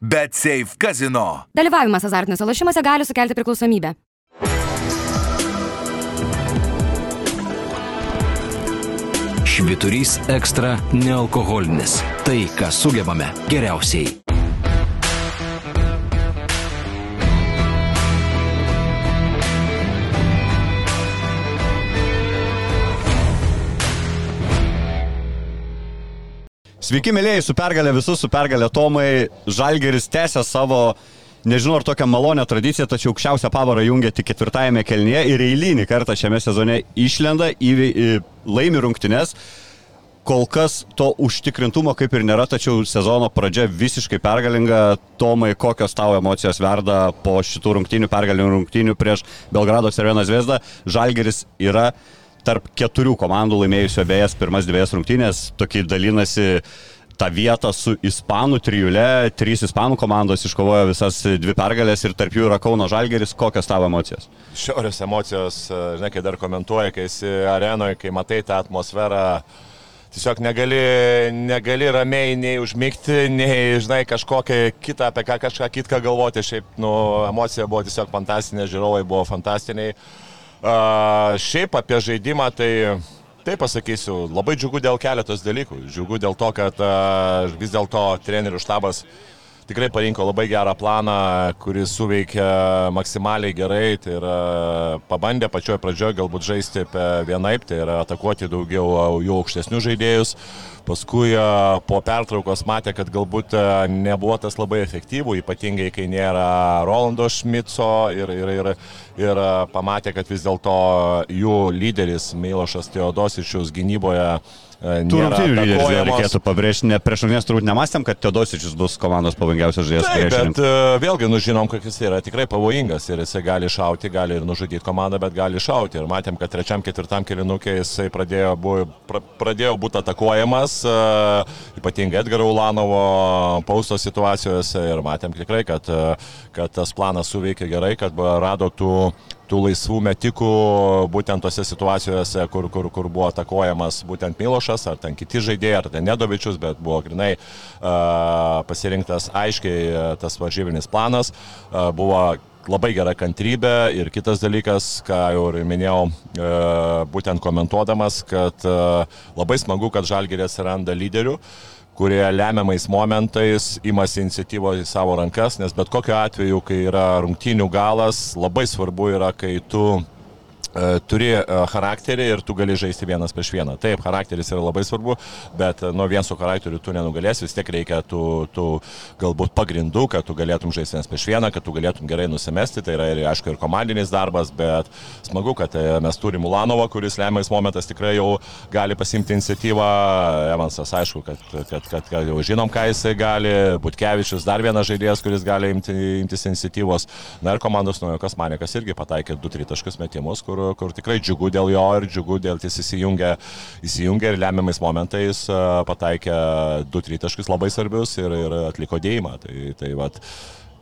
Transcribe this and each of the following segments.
Bet Safe Casino. Dalyvavimas azartiniuose lošimuose gali sukelti priklausomybę. Šviturys ekstra nealkoholinis. Tai, ką sugebame geriausiai. Sveiki, mėlyjei, su pergalė visus, su pergalė Tomai. Žalgeris tęsia savo, nežinau ar tokią malonę tradiciją, tačiau aukščiausią pavarą jungia tik ketvirtajame kelnyje ir eilinį kartą šiame sezone išlenda, į, į, laimi rungtynes. Kol kas to užtikrintumo kaip ir nėra, tačiau sezono pradžia visiškai pergalinga. Tomai, kokios tavo emocijos verda po šitų rungtynių, pergalinių rungtynių prieš Belgrado Serveną Zvezdą. Žalgeris yra tarp keturių komandų laimėjusio abejas pirmas dviejas rungtynės, tokį dalinasi tą vietą su Ispanų trijulė, trys Ispanų komandos iškovojo visas dvi pergalės ir tarp jų yra Kauno Žalgeris, kokios tavo emocijos? Šiaurės emocijos, žinai, kai dar komentuoja, kai esi arenoje, kai matai tą atmosferą, tiesiog negali, negali ramiai nei užmygti, nei, žinai, kažkokią kitą, apie ką kažką kitką galvoti, šiaip, nu, emocija buvo tiesiog fantastinė, žiūrovai buvo fantastiniai. Šiaip apie žaidimą tai Taip pasakysiu, labai džiugu dėl keletos dalykų. Džiugu dėl to, kad vis dėlto trenerių štabas tikrai parinko labai gerą planą, kuris suveikia maksimaliai gerai. Tai yra pabandė pačioje pradžioje galbūt žaisti vienaip, tai yra atakuoti daugiau jų aukštesnių žaidėjus. Paskui po pertraukos matė, kad galbūt nebuvo tas labai efektyvų, ypatingai kai nėra Rolando Šmico ir, ir, ir, ir pamatė, kad vis dėlto jų lyderis Milošas Teodosičius gynyboje Tų rungtynių lyderis reikėtų pabrėžti, ne prieš rungtynės turbūt nemastėm, kad Teodosičius bus komandos pavojingiausias žaidėjas. Taip, bet uh, vėlgi, nu žinom, kad jis yra tikrai pavojingas ir jisai gali šauti, gali ir nužudyti komandą, bet gali šauti. Ir matėm, kad trečiam, ketvirtam kilinukė jisai pradėjo, buvo, pra, pradėjo būti atakuojamas, uh, ypatingai Edgaro Ulanovo pausto situacijose ir matėm tikrai, kad, uh, kad tas planas suveikė gerai, kad rado tų tų laisvų metikų būtent tose situacijose, kur, kur, kur buvo atakuojamas būtent Milošas, ar ten kiti žaidėjai, ar ten Nedovičius, bet buvo grinai uh, pasirinktas aiškiai tas varžybinis planas, uh, buvo labai gera kantrybė ir kitas dalykas, ką jau ir minėjau, būtent komentuodamas, kad labai smagu, kad Žalgirės randa lyderių kurie lemiamais momentais imasi iniciatyvo į savo rankas, nes bet kokiu atveju, kai yra rungtynių galas, labai svarbu yra, kai tu turi e, charakterį ir tu gali žaisti vienas prieš vieną. Taip, charakteris yra labai svarbu, bet e, nuo vien su charakteriu tu nenugalėsi, vis tiek reikia tų, tų galbūt pagrindų, kad tu galėtum žaisti vienas prieš vieną, kad tu galėtum gerai nusimesti, tai yra ir aišku ir komandinis darbas, bet smagu, kad mes turime Mulanovą, kuris lemiamais momentas tikrai jau gali pasimti iniciatyvą, Evansas aišku, kad, kad, kad, kad jau žinom, ką jisai gali, Butkevičius dar vienas žaidėjas, kuris gali imti, imtis iniciatyvos, na ir komandos nuojokas Manikas irgi pataikė 2-3 taškus metimus, kur kur tikrai džiugu dėl jo ir džiugu dėl jis įsijungia, įsijungia ir lemiamais momentais pataikė du tritaškus labai svarbius ir, ir atliko dėjimą. Tai, tai vat,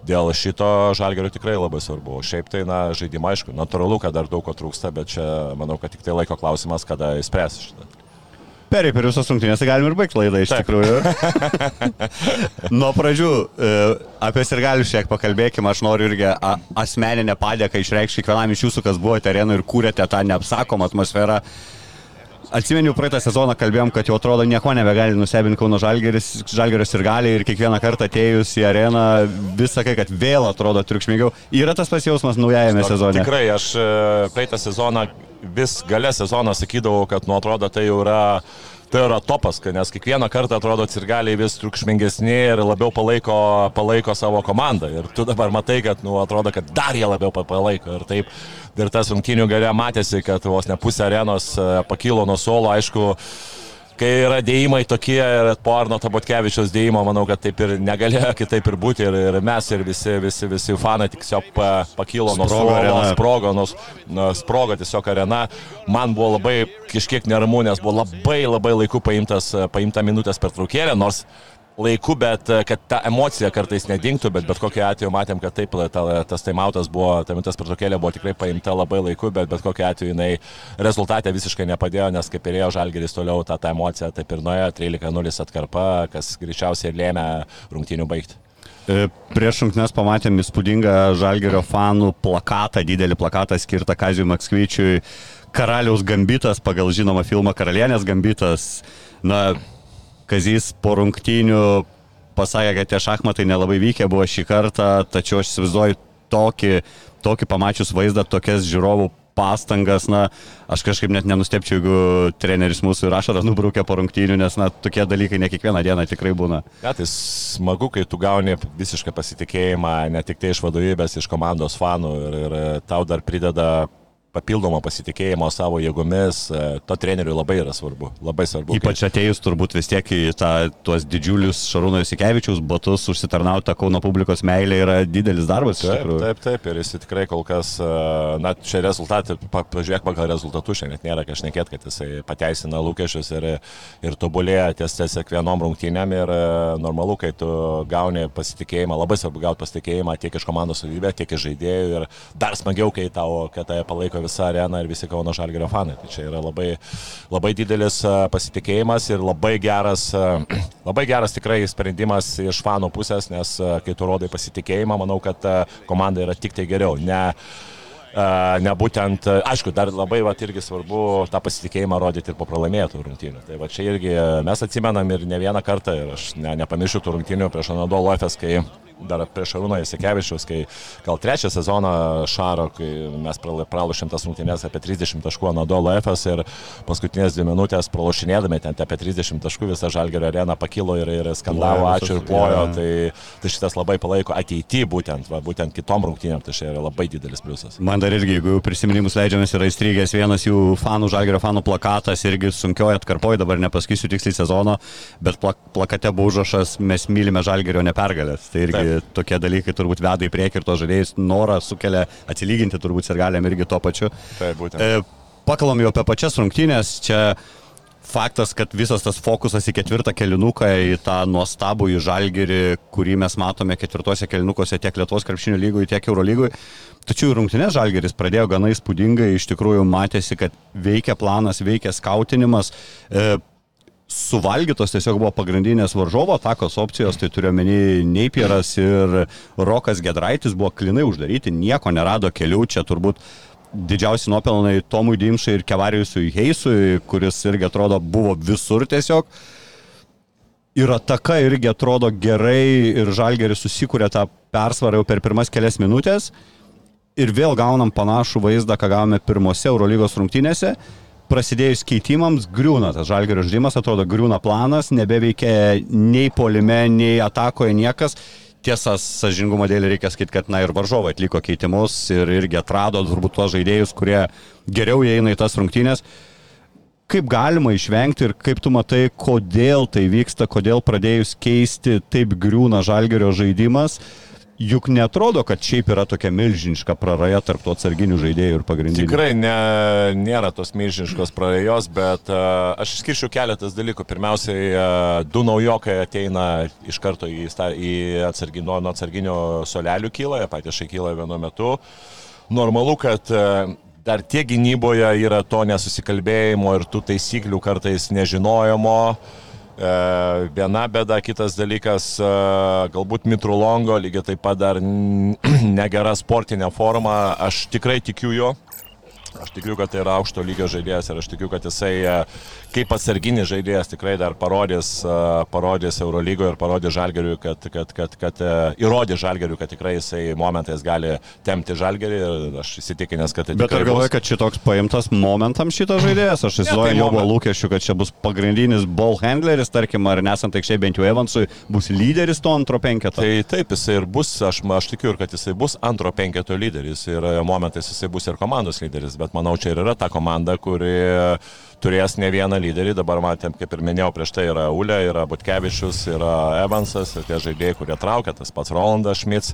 dėl šito žalgerio tikrai labai svarbu. Šiaip tai, na, žaidimą, aišku, natūralu, kad dar daug ko trūksta, bet čia manau, kad tik tai laiko klausimas, kada įspręs šitą. Periai per visas rungtynės, tai galim ir baigti laidą iš Taip. tikrųjų. Nuo pradžių e, apie sirgalių šiek pakalbėkime, aš noriu irgi asmeninę padėką išreikšti kiekvienam iš jūsų, kas buvote arenoje ir kūrėte tą neapsakomą atmosferą. Atsimeniu, praeitą sezoną kalbėjom, kad jau atrodo nieko nebegali nustebinti Kauno Žalgeris, Žalgeris ir gali ir kiekvieną kartą atėjus į areną vis sakai, kad vėl atrodo triukšmingiau. Yra tas pasijausmas naujajame Stok, sezone? Tikrai, aš e, praeitą sezoną vis gale sezoną sakydavau, kad nu atrodo tai jau yra tai yra topas, nes kiekvieną kartą atrodo cirgaliai vis triukšmingesni ir labiau palaiko, palaiko savo komandą. Ir tu dabar matai, kad, nu, atrodo, kad dar jie labiau palaiko. Ir taip, ir tas rungtinių gale matėsi, kad vos ne pusė arenos e, pakilo nuo suolo, aišku, kai yra dėjimai tokie ir po Arno Tabotkevičios dėjimo, manau, kad taip ir negalėjo kitaip ir būti ir, ir mes ir visi, visi, visi fanai tiesiog pakilo nuo suolo, sprogo, nuo sprogo tiesiog arena. Man buvo labai kažkiek neramu, nes buvo labai labai laiku paimtas, paimta minutės per traukėlę, nors laiku, bet e, kad ta emocija kartais nedingtų, bet bet kokiu atveju matėm, kad taip, ta, tas taimautas buvo, ta minutės pertraukėlė buvo tikrai paimta labai laiku, bet bet kokiu atveju jinai rezultatė visiškai nepadėjo, nes kaip ir ėjo Žalgeris toliau tą, tą emociją, taip ir nuėjo 13-0 atkarpa, kas greičiausiai lėmė rungtinių baigti. E, Prieš rungtynes pamatėm įspūdingą Žalgerio fanų plakatą, didelį plakatą skirtą Kazijui Makskvyčiui, Karaliaus gambitas, pagal žinomą filmą Karalienės gambitas. Na, Kazys po rungtynių pasakė, kad tie šachmatai nelabai vykę buvo šį kartą, tačiau aš įsivaizduoju tokį, tokį pamačius vaizdą, tokias žiūrovų pastangas, na, aš kažkaip net nenustepčiau, jeigu treneris mūsų ir ašaras nubrūkė po rungtynių, nes, na, tokie dalykai ne kiekvieną dieną tikrai būna. Ja, tai smagu, kai tu gauni visišką pasitikėjimą ne tik tai iš vadovybės, iš komandos fanų ir, ir tau dar prideda papildomo pasitikėjimo savo jėgomis, e, to treneriui labai yra svarbu. Labai svarbu. Ypač atėjus turbūt vis tiek į tą, tuos didžiulius Šarūno Jasikevičiaus batus užsitarnautą Kauno publikos meilė yra didelis darbas. Taip, taip, taip, ir jis tikrai kol kas, e, na, čia rezultatai, pažiūrėk pagal rezultatus, šiandien nėra kažnekėt, kad jisai pateisina lūkesčius ir, ir tobulėja ties ties kiekvienom rungtynėm ir e, normalu, kai tu gauni pasitikėjimą, labai svarbu gauti pasitikėjimą tiek iš komandos savybė, tiek iš žaidėjų ir dar smagiau, kai tau, kad tai palaiko visa arena ir visi Kauno Žalgerio fanai. Tai čia yra labai, labai didelis pasitikėjimas ir labai geras, labai geras tikrai sprendimas iš fanų pusės, nes kai tu rodai pasitikėjimą, manau, kad komanda yra tik tai geriau. Ne, ne būtent, aišku, dar labai va, irgi svarbu tą pasitikėjimą rodyti ir po pralaimėtų rungtynių. Tai va čia irgi mes atsimenam ir ne vieną kartą ir aš ne, nepamiršiu tų rungtynių prieš Anadolo Efes, kai dar prieš Arūną Jasikevičius, kai gal trečią sezoną Šaro, kai mes pralošėm tas rungtynės apie 30 taškų Anadolo FS ir paskutinės dvi minutės pralošinėdami ten apie 30 taškų visą Žalgerio areną pakilo ir, ir skandavo, ačiū ir plojo, tai, tai šitas labai palaiko ateityje būtent, va, būtent kitom rungtynėm, tai čia yra labai didelis pliusas. Man dar irgi, jeigu prisiminimus leidžiamės, yra įstrigęs vienas jų fanų, Žalgerio fanų plakatas, irgi sunkioji atkarpoji, dabar nepasakysiu tiksliai sezono, bet plak plakate buvo užrašas, mes mylime Žalgerio nepergalės. Tai irgi Taip. Tokie dalykai turbūt veda į priekį ir to žaidėjus norą sukelia atsilyginti turbūt ir galėm irgi tuo pačiu. Taip, būtent. E, pakalbam jau apie pačias rungtynės. Čia faktas, kad visas tas fokusas į ketvirtą kelinuką, į tą nuostabų į žalgerį, kurį mes matome ketvirtose kelinukuose tiek Lietuvos krepšinio lygoje, tiek Eurolygoje. Tačiau rungtinės žalgeris pradėjo gana įspūdingai, iš tikrųjų matėsi, kad veikia planas, veikia skautinimas. E, suvalgytos tiesiog buvo pagrindinės varžovo atakos opcijos, tai turiu menį Neipieras ir Rokas Gedraitis buvo klinai uždaryti, nieko nerado kelių, čia turbūt didžiausi nuopelnai Tomui Dimšai ir Kevarijusui Heisui, kuris irgi atrodo buvo visur tiesiog. Ir ataka irgi atrodo gerai ir Žalgeris susikūrė tą persvarą jau per pirmas kelias minutės. Ir vėl gaunam panašų vaizdą, ką gavome pirmose Eurolygos rungtynėse prasidėjus keitimams griūna tas žalgerio žaidimas, atrodo griūna planas, nebeveikia nei polime, nei atakoje niekas. Tiesa, sažingumo dėlį reikia sakyti, kad na ir varžovai atliko keitimus ir irgi atrado turbūt tuos žaidėjus, kurie geriau įeina į tas rungtynės. Kaip galima išvengti ir kaip tu matai, kodėl tai vyksta, kodėl pradėjus keisti taip griūna žalgerio žaidimas, uh, juk netrodo, kad šiaip yra tokia milžiniška praraja tarp tų atsarginių žaidėjų ir pagrindinių. Tikrai ne, nėra tos milžiniškos prarajos, bet uh, aš išskirčiau keletas dalykų. Pirmiausiai, uh, du naujokai ateina iš karto į, į atsarginio, nuo atsarginio solelių kyla, jie patys kyla vienu metu. Normalu, kad uh, dar tiek gynyboje yra to nesusikalbėjimo ir tų taisyklių kartais nežinojimo. Uh, viena bėda, kitas dalykas, e, galbūt Mitrulongo lygiai taip pat dar negera sportinė forma, aš tikrai tikiu jo, Aš tikiu, kad tai yra aukšto lygio žaidėjas ir aš tikiu, kad jisai e, kaip atsarginis žaidėjas tikrai dar parodys, e, parodys Eurolygoje ir parodys Žalgeriui, kad, kad, kad, kad e, įrodys Žalgeriui, kad tikrai jisai momentais gali temti Žalgerį ir aš įsitikinęs, kad tai. Bet ar galvoji, kad šitoks paimtas momentam šitas žaidėjas? Aš įsivaizduoju, tai jo buvo lūkesčių, kad čia bus pagrindinis ball handleris, tarkim, ar nesant aikščiai bent jau Evansui, bus lyderis to antro penketo. Tai taip, jisai ir bus, aš, aš tikiu ir kad jisai bus antro penketo lyderis ir momentais jisai bus ir komandos lyderis bet manau, čia ir yra ta komanda, kuri turės ne vieną lyderį. Dabar matėm, kaip ir minėjau, prieš tai yra Ulė, yra Butkevičius, yra Evansas ir tie žaidėjai, kurie traukia, tas pats Rolandas Šmits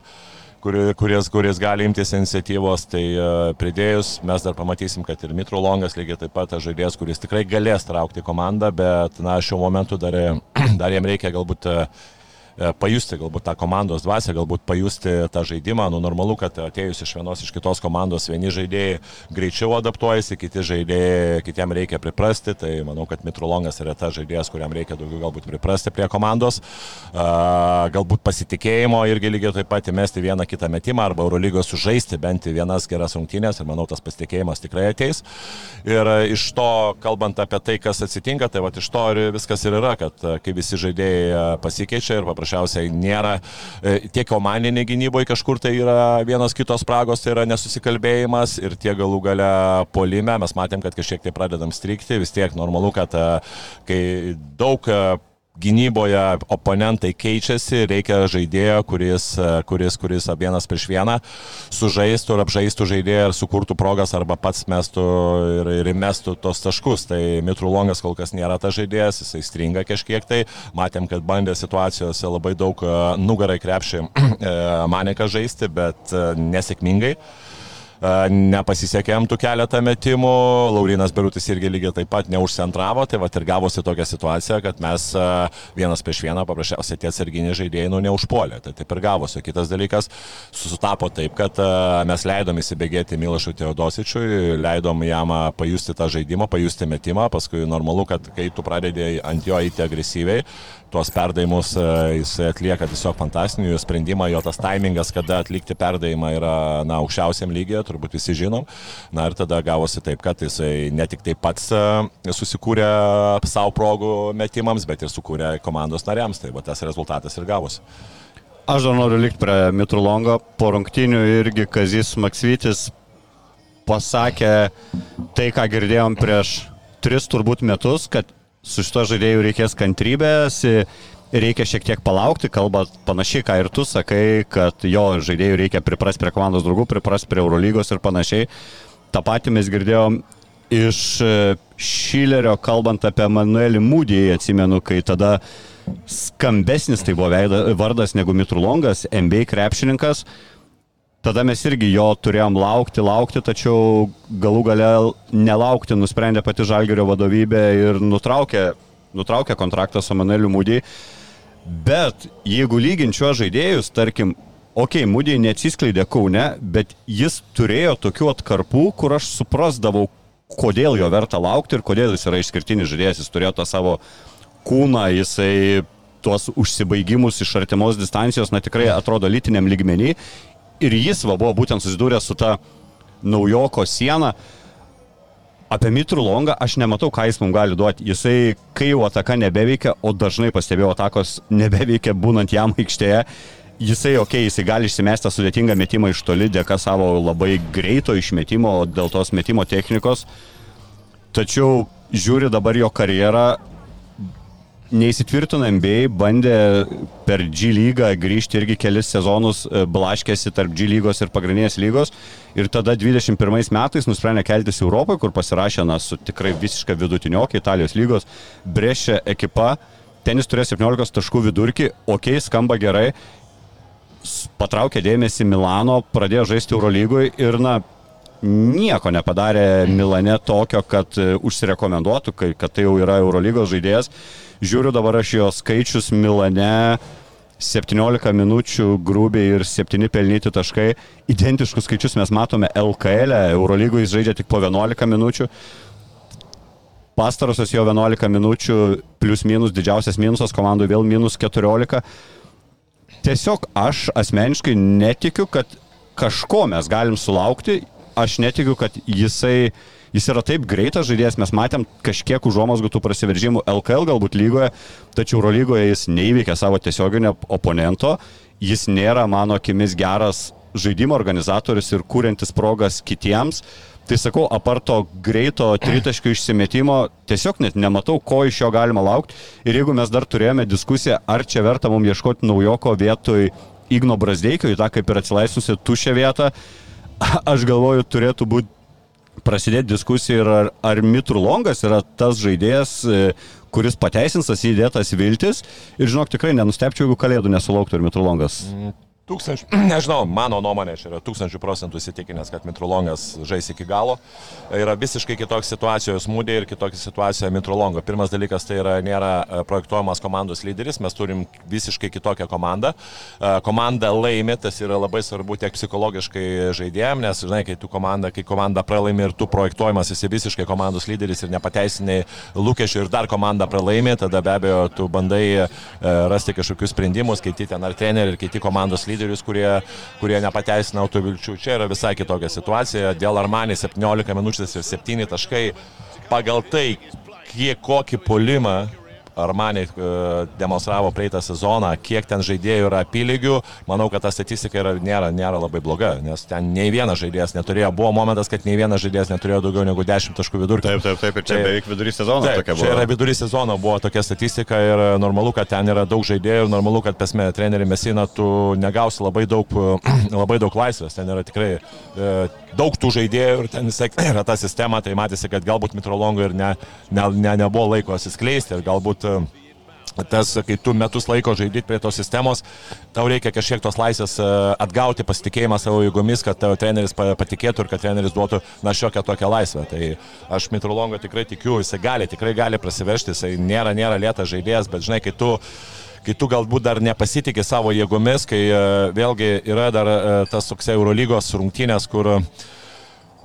kuris, kuris gali imtis iniciatyvos, tai uh, pridėjus mes dar pamatysim, kad ir Mitro Longas lygiai taip pat žaidėjas, kuris tikrai galės traukti komandą, bet na, šiuo momentu dar, dar jam reikia galbūt e, pajusti galbūt tą komandos dvasę, galbūt pajusti tą žaidimą. Nu, normalu, kad atėjus iš vienos iš kitos komandos vieni žaidėjai greičiau adaptuojasi, kiti žaidėjai, kitiem reikia priprasti. Tai manau, kad Mitrolongas yra tas žaidėjas, kuriam reikia daugiau galbūt priprasti prie komandos. Galbūt pasitikėjimo irgi lygiai taip pat įmesti vieną kitą metimą arba Eurolygos sužaisti bent vienas geras rungtynės ir manau, tas pasitikėjimas tikrai ateis. Ir iš to, kalbant apie tai, kas atsitinka, tai va iš to ir viskas ir yra, kad kai visi žaidėjai pasikeičia ir paprasčiausiai nėra tiek komandinė gynyboje kažkur tai yra vienos kitos spragos, tai yra nesusikalbėjimas ir tie galų gale polime mes matėm, kad kažkiek tai pradedam strikti, vis tiek normalu, kad kai daug gynyboje oponentai keičiasi, reikia žaidėjo, kuris, kuris, kuris vienas prieš vieną sužaistų ir apžaistų žaidėją ir sukurtų progas arba pats mestų ir, ir mestų tos taškus. Tai Mitrulongas kol kas nėra tas žaidėjas, jisai stringa kažkiek tai. Matėm, kad bandė situacijose labai daug e, nugarai krepšį e, Maneką žaisti, bet e, nesėkmingai nepasisekė jam tų keletą metimų, Laurinas Berutis irgi lygiai taip pat neužcentravo, tai va ir gavosi tokia situacija, kad mes vienas prieš vieną paprasčiausiai tie atsarginiai žaidėjai nu neužpuolė. Tai taip ir gavosi. Kitas dalykas, susitapo taip, kad mes leidom įsibėgėti Milašui Teodosičiui, leidom jam pajusti tą žaidimą, pajusti metimą, paskui normalu, kad kai tu pradedėjai ant jo įti agresyviai, tuos perdavimus jis atlieka tiesiog fantastinių sprendimą, jo tas taimingas, kada atlikti perdavimą yra na, aukščiausiam lygiai, turbūt visi žinom. Na ir tada gavosi taip, kad jisai ne tik tai pats susikūrė savo progų metimams, bet ir sukūrė komandos nariams. Tai va tas rezultatas ir gavosi. Aš dar noriu likti prie Mitrulongo. Po rungtinių irgi Kazis Maksvitis pasakė tai, ką girdėjom prieš tris turbūt metus, kad su šito žaidėju reikės kantrybės, reikia šiek tiek palaukti, kalba panašiai, ką ir tu sakai, kad jo žaidėjų reikia priprasti prie komandos draugų, priprasti prie Eurolygos ir panašiai. Ta pati mes girdėjom iš e, Šilerio, kalbant apie Manuelį Mūdį, atsimenu, kai tada skambesnis tai buvo vardas negu Mitrulongas, NBA krepšininkas. Tada mes irgi jo turėjom laukti, laukti, tačiau galų gale nelaukti nusprendė pati Žalgerio vadovybė ir nutraukė, nutraukė kontraktą su Manueliu Mūdį. Bet jeigu lyginčiu žaidėjus, tarkim, okei, okay, Mūdį neatsiskleidė Kaune, bet jis turėjo tokių atkarpų, kur aš suprasdavau, kodėl jo verta laukti ir kodėl jis yra išskirtinis žaidėjas. Jis turėjo tą savo kūną, jisai tuos užsibaigimus iš artimos distancijos, na tikrai atrodo lytiniam lygmenį ir jis va, buvo būtent susidūręs su ta naujoko siena. Apie Mitrų Longą aš nematau, ką jis mums gali duoti. Jisai, kai jau ataka nebeveikia, o dažnai pastebėjau atakos nebeveikia būnant jam aikštėje, jisai, okei, okay, jisai gali išsimesti sudėtingą metimą iš toli dėka savo labai greito išmetimo, dėl tos metimo technikos. Tačiau žiūri dabar jo karjerą, neįsitvirtino NBA, bandė per G lygą grįžti irgi kelis sezonus, e, blaškėsi tarp G lygos ir pagrindinės lygos. Ir tada 21 metais nusprendė keltis Europoje, kur pasirašė na, su tikrai visiškai vidutiniokė Italijos lygos, Brešė ekipa. Tenis turėjo 17 taškų vidurkį, ok, skamba gerai. Patraukė dėmesį Milano, pradėjo žaisti Eurolygoje ir, na, nieko nepadarė Milane tokio, kad e, užsirekomenduotų, kad tai jau yra Eurolygos žaidėjas. Žiūriu dabar aš jo skaičius Milane. 17 minučių grubiai ir 7 pelnyti taškai. Identiškus skaičius mes matome LKL, e. Eurolygoje jis žaidžia tik po 11 minučių. Pastarosios jo 11 minučių plus minus didžiausias minusas komandų vėl minus 14. Tiesiog aš asmeniškai netikiu, kad kažko mes galim sulaukti. Aš netikiu, kad jisai uh, Jis yra taip greitas žaidėjas, mes matėm kažkiek užuomasgų tų prasiveržimų LKL galbūt lygoje, tačiau Eurolygoje jis neįveikė savo tiesioginio oponento, jis nėra mano akimis geras žaidimo organizatorius ir kūrintis progas kitiems. Tai sakau, aparto greito tritaškių išsimetimo, tiesiog net nematau, ko iš jo galima laukti. Ir jeigu mes dar turėjome diskusiją, ar čia verta mums ieškoti naujoko vietoj Igno Brasdeikio, į tą kaip ir atsilaisvusi tušę vietą, aš galvoju, turėtų būti prasidėti diskusija ir ar, ar Mitrulongas yra tas žaidėjas, e, kuris pateisins tas įdėtas viltis. Ir žinok, tikrai nenustepčiau, jeigu kalėdų nesulauktų ir Mitrulongas. Tūkstančių, nežinau, mano nuomonė, čia yra tūkstančių procentų įsitikinęs, kad Mitrolongas žais iki galo. Yra visiškai kitokia situacija smūdė ir kitokia situacija Mitrolongo. Pirmas dalykas tai yra, nėra e, projektuojamas komandos lyderis, mes turim visiškai kitokią komandą. E, komanda laimi, tas yra labai svarbu tiek psichologiškai žaidėjim, nes, žinai, kai komanda, kai komanda pralaimi ir tu projektuojamas esi visiškai komandos lyderis ir nepateisinai lūkesčių ir dar komanda pralaimi, tada be abejo tu bandai e, rasti kažkokius sprendimus, keiti ten ar trenerių, ir keiti komandos lyderius lyderius, kurie, kurie nepateisina autovilčių. Čia yra visai kitokia situacija. Dėl Armanį 17 minučių ir 7 taškai. Pagal tai, kiek kokį polimą Armani e, demonstravo praeitą sezoną, kiek ten žaidėjų yra apylygių, manau, kad ta statistika yra, nėra, nėra labai bloga, nes ten nei vienas žaidėjas neturėjo, buvo momentas, kad nei vienas žaidėjas neturėjo daugiau negu 10 taškų vidurkį. Taip, taip, taip, ir čia tai, beveik vidurys sezono taip, tokia buvo. Čia yra vidurys sezono, buvo tokia statistika ir normalu, kad ten yra daug žaidėjų ir normalu, kad pesme trenerių mesina tu negausi labai daug, labai daug laisvės, ten yra tikrai e, daug tų žaidėjų ir ten visai yra ta sistema, tai matėsi, kad galbūt Mitrolongo ir ne, ne, ne, nebuvo laiko atsiskleisti ir galbūt tas, kai tu metus laiko žaidži prie tos sistemos, tau reikia kažkiek tos laisvės e, atgauti pasitikėjimą savo jėgomis, kad tavo treneris patikėtų ir kad treneris duotų, na, šiokią tokią laisvę. Tai aš Mitrolongo tikrai tikiu, jisai gali, tikrai gali prasiveršti, jisai nėra, nėra lėtas žaidėjas, bet žinai, kai tu kai tu galbūt dar nepasitikė savo jėgomis, kai e, vėlgi yra dar e, tas toks Eurolygos rungtynės, kur uh,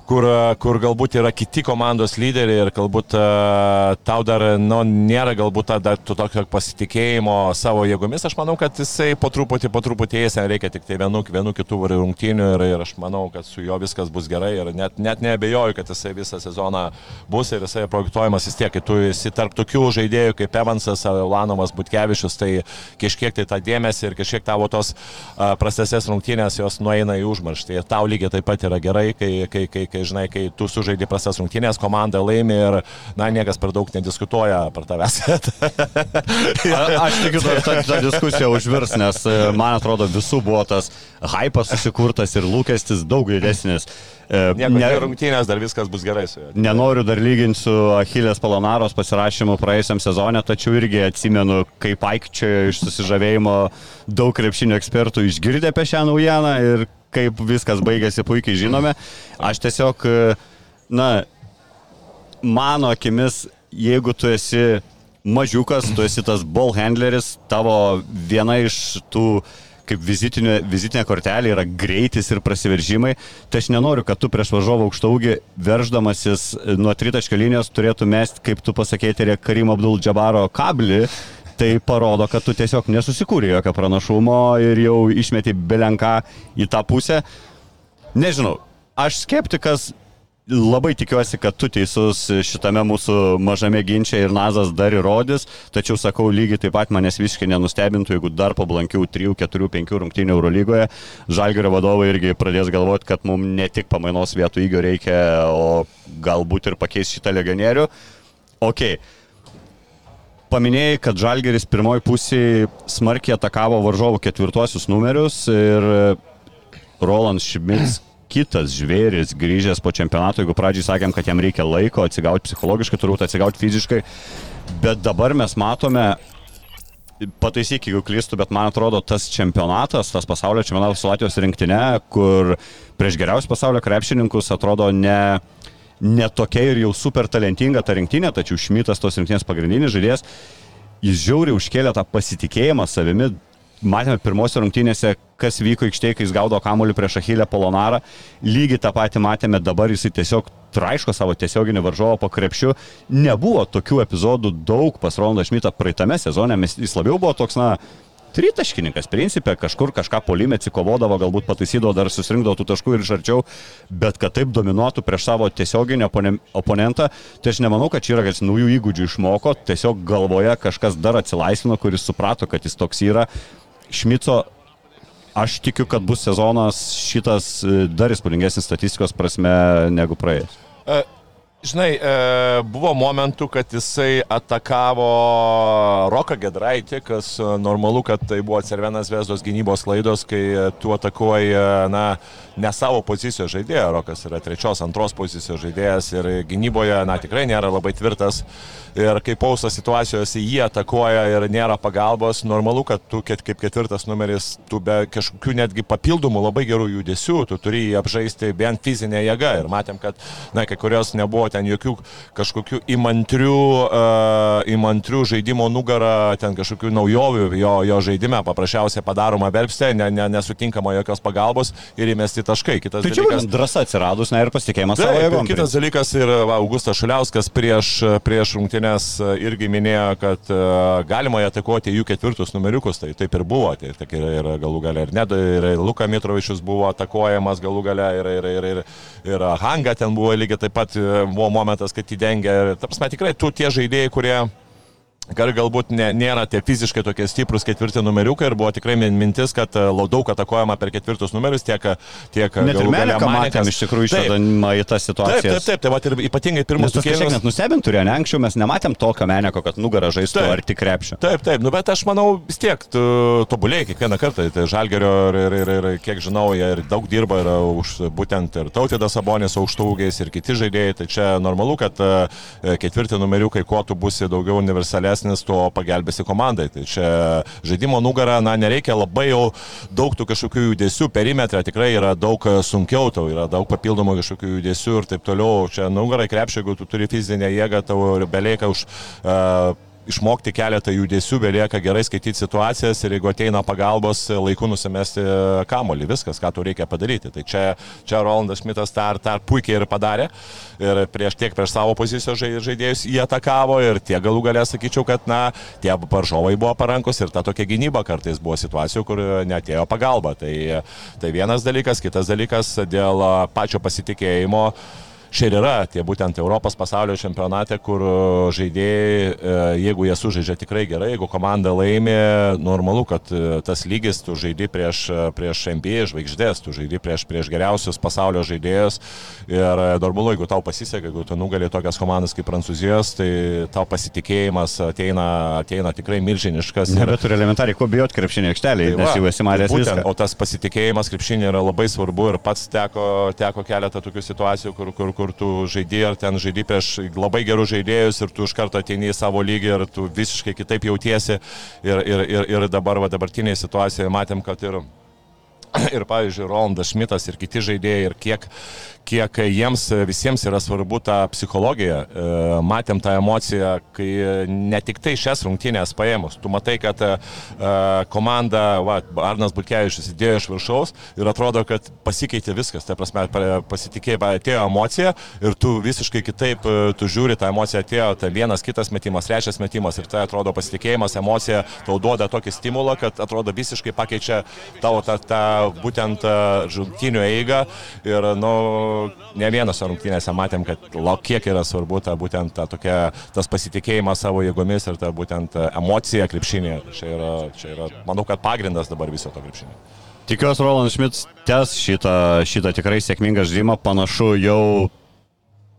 kur, kur galbūt yra kiti komandos lyderiai ir galbūt uh, tau dar nu, nėra galbūt dar tokio pasitikėjimo savo jėgomis. Aš manau, kad jisai po truputį, po truputį eis, reikia tik tai vienų, vienų kitų rungtynių ir, ir aš manau, kad su juo viskas bus gerai ir net, net nebejoju, kad jisai visą sezoną bus ir jisai projektuojamas vis tiek, kai tu esi tarp tokių žaidėjų kaip Evansas, Lanovas, Butkevičius, tai kažkiek tai tą dėmesį ir kažkiek tavo tos uh, prastesės rungtynės jos nueina į užmarštį. Ir tau lygiai taip pat yra gerai, kai, kai, kai, kai žinai, kai tu sužaidži prastas rungtynės, komanda laimi ir, na, niekas per daug nediskutuoja per tavęs. A, aš tikiu, kad ta, ta diskusija užvirs, nes e, man atrodo visų buvo tas hypas susikurtas ir lūkestis daug didesnis. E, Nieko, ne, rungtynės dar viskas bus gerai su juo. Nenoriu dar lyginti su Achilės Palonaros pasirašymu praėjusiam sezonė, tačiau irgi atsimenu, kaip aikčioje iš susižavėjimo daug krepšinio ekspertų išgirdė apie šią naujieną ir kaip viskas baigėsi puikiai žinome. Aš tiesiog, na, mano akimis, jeigu tu esi mažiukas, tu esi tas ball handleris, tavo viena iš tų kaip vizitinė, vizitinė kortelė yra greitis ir prasiveržimai, tai aš nenoriu, kad tu prieš važiuovo aukštaugį verždamasis nuo tritaškio linijos turėtų mest, kaip tu pasakėte, Karim Abdul Džabaro kablį tai parodo, kad tu tiesiog nesusikūrė jokio pranašumo ir jau išmeti belenką į tą pusę. Nežinau, aš skeptikas, labai tikiuosi, kad tu teisus šitame mūsų mažame ginčiai ir Nazas dar įrodys, tačiau sakau, lygiai taip pat manęs visiškai nenustebintų, jeigu dar po blankių 3, 4, 5 rungtynių Eurolygoje Žalgerio vadovai irgi pradės galvoti, kad mums ne tik pamainos vietų įgio reikia, o galbūt ir pakeis šitą legionierių. Ok, paminėjai, kad Žalgeris pirmoji pusė smarkiai atakavo varžovų ketvirtuosius numerius ir Roland Šmits, kitas žvėris, grįžęs po čempionato, jeigu pradžiai sakėm, kad jam reikia laiko atsigauti psichologiškai, turbūt atsigauti fiziškai, bet dabar mes matome, pataisyk, jeigu klystu, bet man atrodo, tas čempionatas, tas pasaulio čempionatas su Latvijos rinktinė, kur prieš geriausius pasaulio krepšininkus atrodo ne netokia ir jau super talentinga ta rinktinė, tačiau Šmitas tos rinktinės pagrindinis žaidėjas, jis žiauriai užkėlė tą pasitikėjimą savimi. Matėme pirmosios rungtynėse, kas vyko aikštėje, kai jis gaudo kamuolį prieš Achilę Polonarą. Lygiai tą patį matėme dabar, jisai tiesiog traiško savo tiesioginį varžovą po krepšiu. Nebuvo tokių epizodų daug pas Ronaldą Šmitą praeitame sezone, jis labiau buvo toks, na, tritaškininkas, principė, kažkur kažką polimė atsikovodavo, galbūt pataisydavo, dar susirinkdavo tų taškų ir iš arčiau, bet kad taip dominuotų prieš savo tiesioginį oponentą, tai aš nemanau, kad čia yra, jis naujų įgūdžių išmoko, tiesiog galvoje kažkas dar atsilaisvino, kuris suprato, kad jis toks yra. Šmico aš tikiu, kad bus sezonas šitas e, dar įspūdingesnis statistikos prasme negu praėjęs. Žinai, e, buvo momentų, kad jisai atakavo Roką Gedraitį, kas e, normalu, kad tai buvo Cervenas Vesdos gynybos klaidos, kai tu atakuoji, e, na, ne savo pozicijos žaidėją. Rokas yra trečios, antros pozicijos žaidėjas ir gynyboje, na, tikrai nėra labai tvirtas. Ir kai pausto situacijose jį atakuoja ir nėra pagalbos, normalu, kad tu kaip ketvirtas numeris, tu be kažkokių netgi papildomų labai gerų judesių, tu turi jį apžaisti bent fizinę jėgą. Ir matėm, kad, na, kai kurios nebuvo ten jokių kažkokių įmantrių, uh, įmantrių žaidimo nugarą, ten kažkokių naujovių jo, jo žaidime, paprasčiausiai padaroma verpstė, ne, ne, nesutinkama jokios pagalbos ir įmesti taškai. Kitas Tai čia dalykas, drąsa atsiradus, na ir pasitikėjimas savo Taip, jėgom. ir kitas dalykas ir va, Augustas Šaliauskas prieš, prieš rungtynės irgi minėjo, kad e, galima atakuoti jų ketvirtus numeriukus, tai taip ir buvo. Tai, tai ir, ir galų gale ir Nedo, ir Luka Mitrovičius buvo atakuojamas galų gale, ir, ir, ir, ir, ir Hanga ten buvo lygiai taip pat, e, buvo momentas, kad įdengė. Ta prasme, tikrai tu tie žaidėjai, kurie Gal galbūt ne, nėra tie fiziškai tokie stiprus ketvirti numeriukai ir buvo tikrai min- mintis, kad e, daug atakuojama per ketvirtus numerius, tiek, tiek Net ir Meliką matėm iš tikrųjų Taip, išvedama į tas Taip, situacijas. taip, taip, tai va ir ypatingai pirmus kažkiek kėlinius. net nustebint turėjo, ne anksčiau mes nematėm tokio meneko, kad nugarą žaistų Taip. ar tik krepšio. Taip, taip, nu bet aš manau vis tiek tu tobulėjai kiekvieną kartą. Tai Žalgerio ir, ir, ir, ir kiek žinau, jie ir daug dirba ir už būtent ir Tautėdas Sabonis aukštaugiais ir kiti žaidėjai. Tai čia normalu, kad e, ketvirti numeriukai, kuo tu būsi daugiau universalesnis, tuo pagelbėsi komandai. Tai čia žaidimo nugarą, na, nereikia labai jau daug tų kažkokių judesių, perimetrą tikrai yra daug e, sunkiau, tau yra daug papildomų kažkokių judesių ir taip toliau. Čia nugarai krepšio, jeigu tu turi fizinę jėgą, tau belieka už... Uh, išmokti keletą judesių, belieka gerai skaityti situacijas ir jeigu ateina pagalbos, laiku nusimesti kamolį, viskas, ką tu reikia padaryti. Tai čia, čia Rolandas Šmitas tą, tą puikiai ir padarė. Ir prieš tiek prieš savo pozicijos žai- žaidėjus jie atakavo ir tie galų galę sakyčiau, kad, na, tie paržovai buvo parankus ir ta tokia gynyba kartais buvo situacijų, kur netėjo pagalba. Tai, tai vienas dalykas, kitas dalykas dėl pačio pasitikėjimo. Čia ir yra tie būtent Europos pasaulio čempionate, kur žaidėjai, e, jeigu jie sužaidžia tikrai gerai, jeigu komanda laimi, normalu, kad e, tas lygis tu žaidži prieš, e, prieš NBA žvaigždės, tu žaidži prieš, prieš geriausius pasaulio žaidėjus ir e, normalu, jeigu tau pasiseka, jeigu tu nugali tokias komandas kaip Prancūzijos, tai tau pasitikėjimas ateina, ateina tikrai milžiniškas. ir- Nebeturi elementariai, ko bijot krepšinio aikštelėje, Tai nes va, jau esi matęs būtent, viską. O tas pasitikėjimas krepšinė yra labai svarbu ir pats teko, teko keletą tokių situacijų, kur, kur, kur tu žaidži ar ten žaidži prieš labai gerus žaidėjus ir tu iš karto ateini į savo lygį ir tu visiškai kitaip jautiesi. Ir, ir, ir, ir dabar, va, dabartinėje situacijoje matėm, kad ir ir, pavyzdžiui, Rolandas Šmitas ir kiti žaidėjai, ir kiek, kiek jiems visiems yra svarbu ta psichologija. E, Matėm tą emociją, kai ne tik tai šias rungtynės paėmus, tu matai, kad e, komanda, va, Arnas Bulkevičius įdėjo iš viršaus ir atrodo, kad pasikeitė viskas, tai prasme, pasitikėjai, atėjo emocija ir tu visiškai kitaip, e, tu žiūri, ta emocija atėjo, tai vienas kitas metimas, trečias metimas ir tai atrodo pasitikėjimas, emocija tau duoda tokį stimulą, kad atrodo visiškai pakeičia tavo tą, tą būtent e, rungtynių eigą. Ir, nu, ne vienose rungtynėse matėm, kad kiek yra svarbu ta būtent ta tokia, tas pasitikėjimas savo jėgomis ir ta būtent emocija krepšinėje. Čia yra, čia yra, manau, kad pagrindas dabar viso to krepšinio. Tikiuosi, Roland Schmidt tęs šitą, šitą tikrai sėkmingą žaidimą. Panašu, jau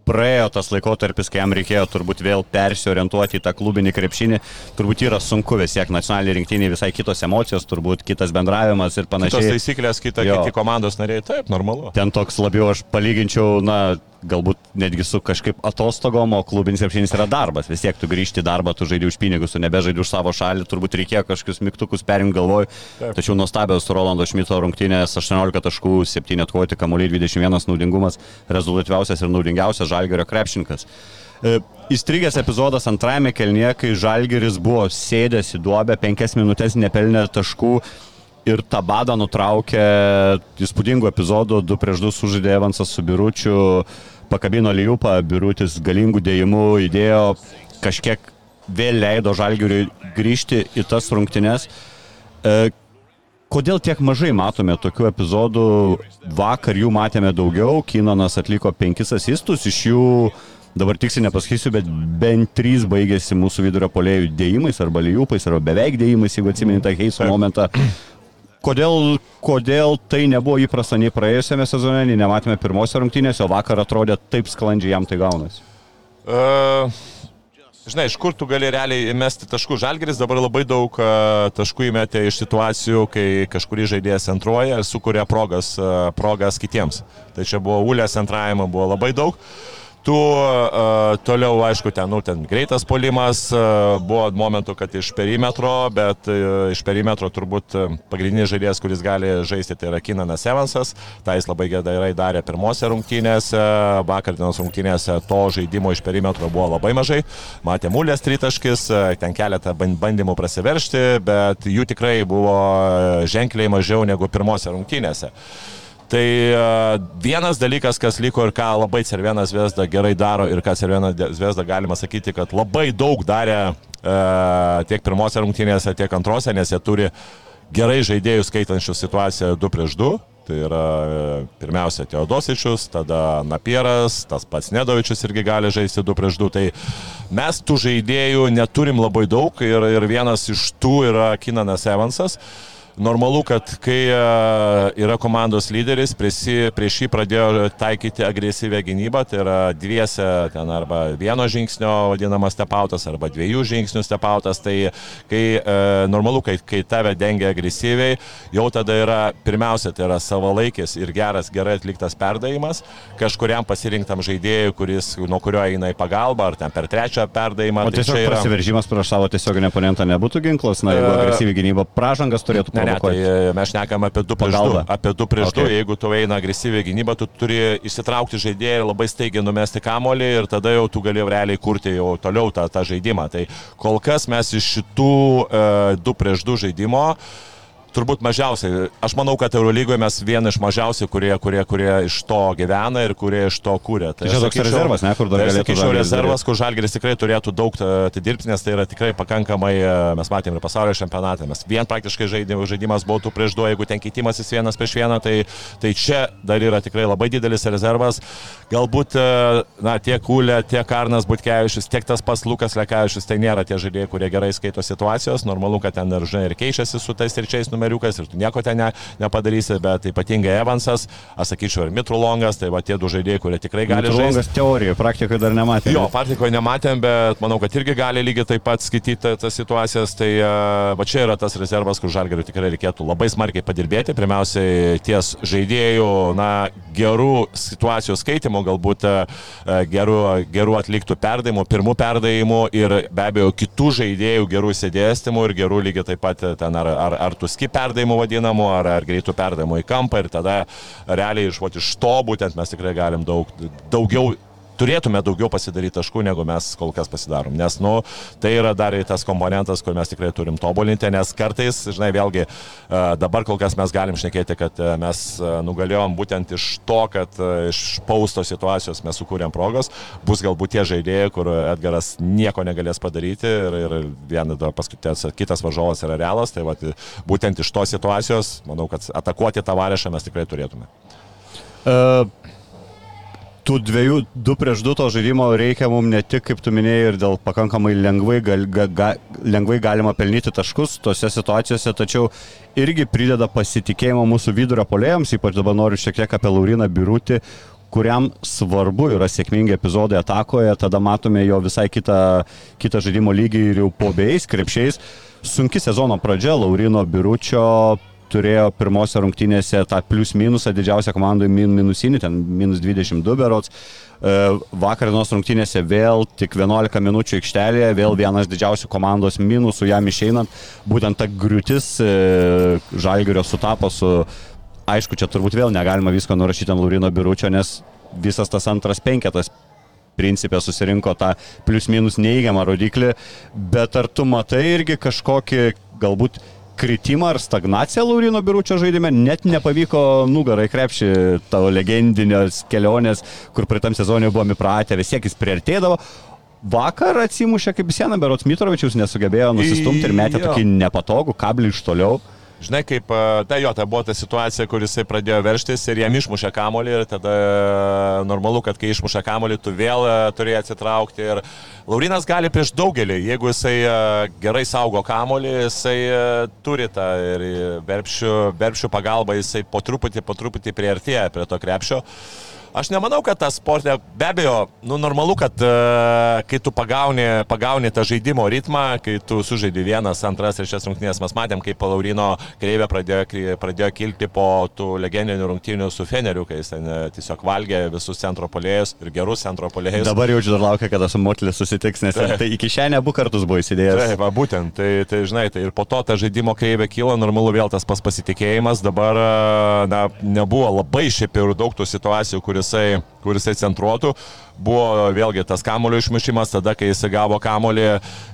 praėjo tas laikotarpis, kai jam reikėjo turbūt vėl persiorientuoti į tą klubinį krepšinį. Turbūt yra sunku vis tiek nacionaliniai rinktiniai, visai kitos emocijos, turbūt kitas bendravimas ir Kitos panašiai. taisyklės, kita, Jo. kiti komandos nariai, taip, normalu. Ten toks labiau aš palyginčiau, na, galbūt netgi su kažkaip atostogom, o klubinis krepšinis yra darbas. Vis tiek tu grįžti į darbą, tu žaidži už pinigus, tu nebežaidži už savo šalį, turbūt reikėjo kažkokius mygtukus perimti galvoj. Taip. Tačiau nuostabios Rolando Šmito rungtynės 18 taškų, 7 atkovoti kamuoliai, 21 naudingumas, rezultatyviausias ir naudingiausias Žalgerio krepšininkas. E, Įstrigęs epizodas antrajame kelnyje, kai Žalgeris buvo sėdęs į duobę, 5 minutės nepelnė taškų ir tą badą nutraukė įspūdingų epizodų, 2 prieš 2 sužaidė Evansas su Biručiu, pakabino Liupą, Birutis galingų dėjimų įdėjo, kažkiek vėl leido Žalgiriui grįžti į tas rungtynes. E, Kodėl tiek mažai matome tokių epizodų? Vakar jų matėme daugiau, Kinanas atliko penkis asistus, iš jų dabar tiksliai nepasakysiu, bet bent trys baigėsi mūsų vidurio polėjų dėjimais arba lyjupais, arba beveik dėjimais, jeigu atsiminite Heiso momentą. Kodėl, kodėl tai nebuvo įprasta nei praėjusiame sezone, nei nematėme pirmosios rungtynėse, o vakar atrodė taip sklandžiai jam tai gaunasi? Uh, žinai, iš kur tu gali realiai įmesti taškų? Žalgeris dabar labai daug uh, taškų įmetė iš situacijų, kai kažkurį žaidėjas antruoja ir sukuria progas, uh, progas kitiems. Tai čia buvo ulės antravimo, buvo labai daug. Uh, Tu uh, toliau, aišku, ten, nu, ten greitas polimas, uh, buvo momentų, kad iš perimetro, bet uh, iš perimetro turbūt pagrindinis žaidėjas, kuris gali žaisti, tai yra Kinanas Evansas. Tai jis labai gerai darė pirmose rungtynėse, vakar dienos rungtynėse to žaidimo iš perimetro buvo labai mažai. Matė mulės tritaškis, ten keletą bandymų prasiveršti, bet jų tikrai buvo ženkliai mažiau negu pirmose rungtynėse. Tai e, vienas dalykas, kas liko ir ką labai Cervena Zvezda gerai daro ir ką Cervena Zvezda galima sakyti, kad labai daug darė e, tiek pirmose rungtynėse, tiek antrose, nes jie turi gerai žaidėjų skaitančių situaciją 2 prieš 2. Tai yra e, pirmiausia Teodosičius, tada Napieras, tas pats Nedovičius irgi gali žaisti 2 prieš 2. Tai mes tų žaidėjų neturim labai daug ir, ir vienas iš tų yra Kinanas Evansas. Uh, Normalu, kad kai e, yra komandos lyderis, prieš, prieš jį pradėjo taikyti agresyvę gynybą, tai yra dviese ten arba vieno žingsnio vadinamas stepautas, arba dviejų žingsnių stepautas, tai kai e, normalu, kai, kai tave dengia agresyviai, jau tada yra pirmiausia, tai yra savalaikis ir geras, gerai atliktas perdavimas kažkuriam pasirinktam žaidėjui, kuris, nuo kurio eina į pagalbą, ar ten per trečią perdavimą. O tai tiesiog yra... prasiveržimas prieš savo tiesioginį oponentą nebūtų ginklas, na, jeigu e, agresyvi gynyba, pražangas turėtų būti. Ne, tai e, mes šnekam apie 2 prieš 2. Apie 2 prieš 2, okay. jeigu tu eina agresyviai gynyba, tu turi išsitraukti žaidėją ir labai staigiai numesti kamolį ir tada jau tu gali realiai kurti jau toliau tą, tą žaidimą. Tai kol kas mes iš šitų 2 e, prieš 2 žaidimo uh, turbūt mažiausiai. Aš manau, kad Eurolygoje mes vieni iš mažiausiai, kurie, kurie, kurie iš to gyvena ir kurie iš to kūrė. Tai čia toks rezervas, ne, kur dar tai galėtų. Sakyčiau, rezervas, kur Žalgeris tikrai turėtų daug atidirbti, nes tai yra tikrai pakankamai, e, mes matėme ir pasaulio čempionatą, mes vien praktiškai žaidimas būtų prieš du, jeigu ten keitimasis vienas prieš vieną, tai, tai čia dar yra tikrai labai didelis rezervas. Galbūt, e, na, tiek Kulė, tiek Karnas Butkevičius, tiek tas pats Lukas Lekavičius, tai nėra tie žaidėjai, kurie gerai skaito situacijos, normalu, kad ten ir, žinai, ir keičiasi su tais trečiais numeriukas ir tu nieko ten ne, nepadarysi, bet ypatingai Evansas, aš sakyčiau, ir Mitrulongas, tai va tie du žaidėjai, kurie tikrai gali žaisti. Mitrulongas teorijoje, praktikoje dar nematėme. Jo, praktikoje nematėm, bet manau, kad irgi gali lygiai taip pat skaityti tas situacijas. Tai e, va čia yra tas rezervas, kur žalgeriu tikrai reikėtų labai smarkiai padirbėti. Pirmiausiai ties žaidėjų, na, gerų situacijų skaitimo, galbūt e, gerų, gerų atliktų perdavimų, pirmų perdavimų ir be abejo kitų žaidėjų gerų sėdėstymų ir gerų lygiai taip pat ten ar, ar, ar tu skip perdavimų vadinamų, ar, ar greitų perdavimų į kampą ir tada realiai iš, iš to būtent mes tikrai galim daug, daugiau turėtume daugiau pasidaryti taškų, negu mes kol kas pasidarom. Nes, nu, tai yra dar tas komponentas, kur mes tikrai turim tobulinti, nes kartais, žinai, vėlgi, dabar kol kas mes galim šnekėti, kad mes nugalėjom būtent iš to, kad iš pausto situacijos mes sukūrėm progos, bus galbūt tie žaidėjai, kur Edgaras nieko negalės padaryti ir, ir vienas paskutinis, kitas varžovas yra realas, tai va, būtent iš tos situacijos, manau, kad atakuoti tą varešą mes tikrai turėtume. Uh tų dviejų, du prieš du to žaidimo reikia mums ne tik, kaip tu minėjai, ir dėl pakankamai lengvai, gal, ga, ga, lengvai galima pelnyti taškus tose situacijose, tačiau irgi prideda pasitikėjimo mūsų vidurio polėjams, ypač dabar noriu šiek tiek apie Lauriną Birutį, kuriam svarbu yra sėkmingi epizodai atakoje, tada matome jo visai kitą, kitą žaidimo lygį ir jau po beis krepšiais. Sunki sezono pradžia Laurino Biručio turėjo pirmose rungtynėse tą plius minusą didžiausią komandoje min minusinį, ten minus 22 berots. E, vakar dienos rungtynėse vėl tik 11 minučių aikštelėje, vėl vienas didžiausių komandos minusų jam išeinant. Būtent ta griūtis e, Žalgirio sutapo su, aišku, čia turbūt vėl negalima visko nurašyti ant Laurino Biručio, nes visas tas antras penketas principė susirinko tą plius minus neįgiamą rodiklį, bet ar tu matai irgi kažkokį galbūt kritimą ar stagnaciją Laurino Biručio žaidime, net nepavyko nugarai krepšį tavo legendinės kelionės, kur praeitam sezonui buvome įpratę, vis tiek jis priartėdavo. Vakar atsimušė kaip sieną, berots Mitrovičius nesugebėjo nusistumti ir metė tokį nepatogų kablį iš toliau. Žinai, kaip, e, tai jo, tai buvo ta situacija, kur jisai pradėjo verštis ir jam išmušė kamolį ir tada e, normalu, kad kai išmušė kamolį, tu vėl e, turėjai atsitraukti. Ir Laurinas gali prieš daugelį, jeigu jisai gerai saugo kamolį, jisai turi tą ir berbšių, berbšių pagalbą, jisai po truputį, po truputį priartėja prie to krepšio. Aš nemanau, kad tas sportė, be abejo, nu, normalu, kad uh, kai tu pagauni, pagauni tą žaidimo ritmą, kai tu sužaidži vienas, antras ir šias rungtynės, mes matėm, kaip Laurino kreivė pradėjo, pradėjo kilti po tų legendinių rungtynių su Feneriu, kai jis ten e, tiesiog valgė visus centro polėjus ir gerus centro polėjus. Dabar jaučiu dar laukia, kada su Motlis susitiks, nes tai, tai iki šiandien abu kartus buvo įsidėjęs. Taip, va, būtent, tai, tai žinai, tai ir po to ta žaidimo kreivė kyla, normalu vėl tas pas pasitikėjimas, dabar na, nebuvo labai šiaip ir daug tų situacijų, kuris jisai, kur jisai centruotų buvo vėlgi tas kamulio išmušimas, tada, kai jisai gavo kamulį,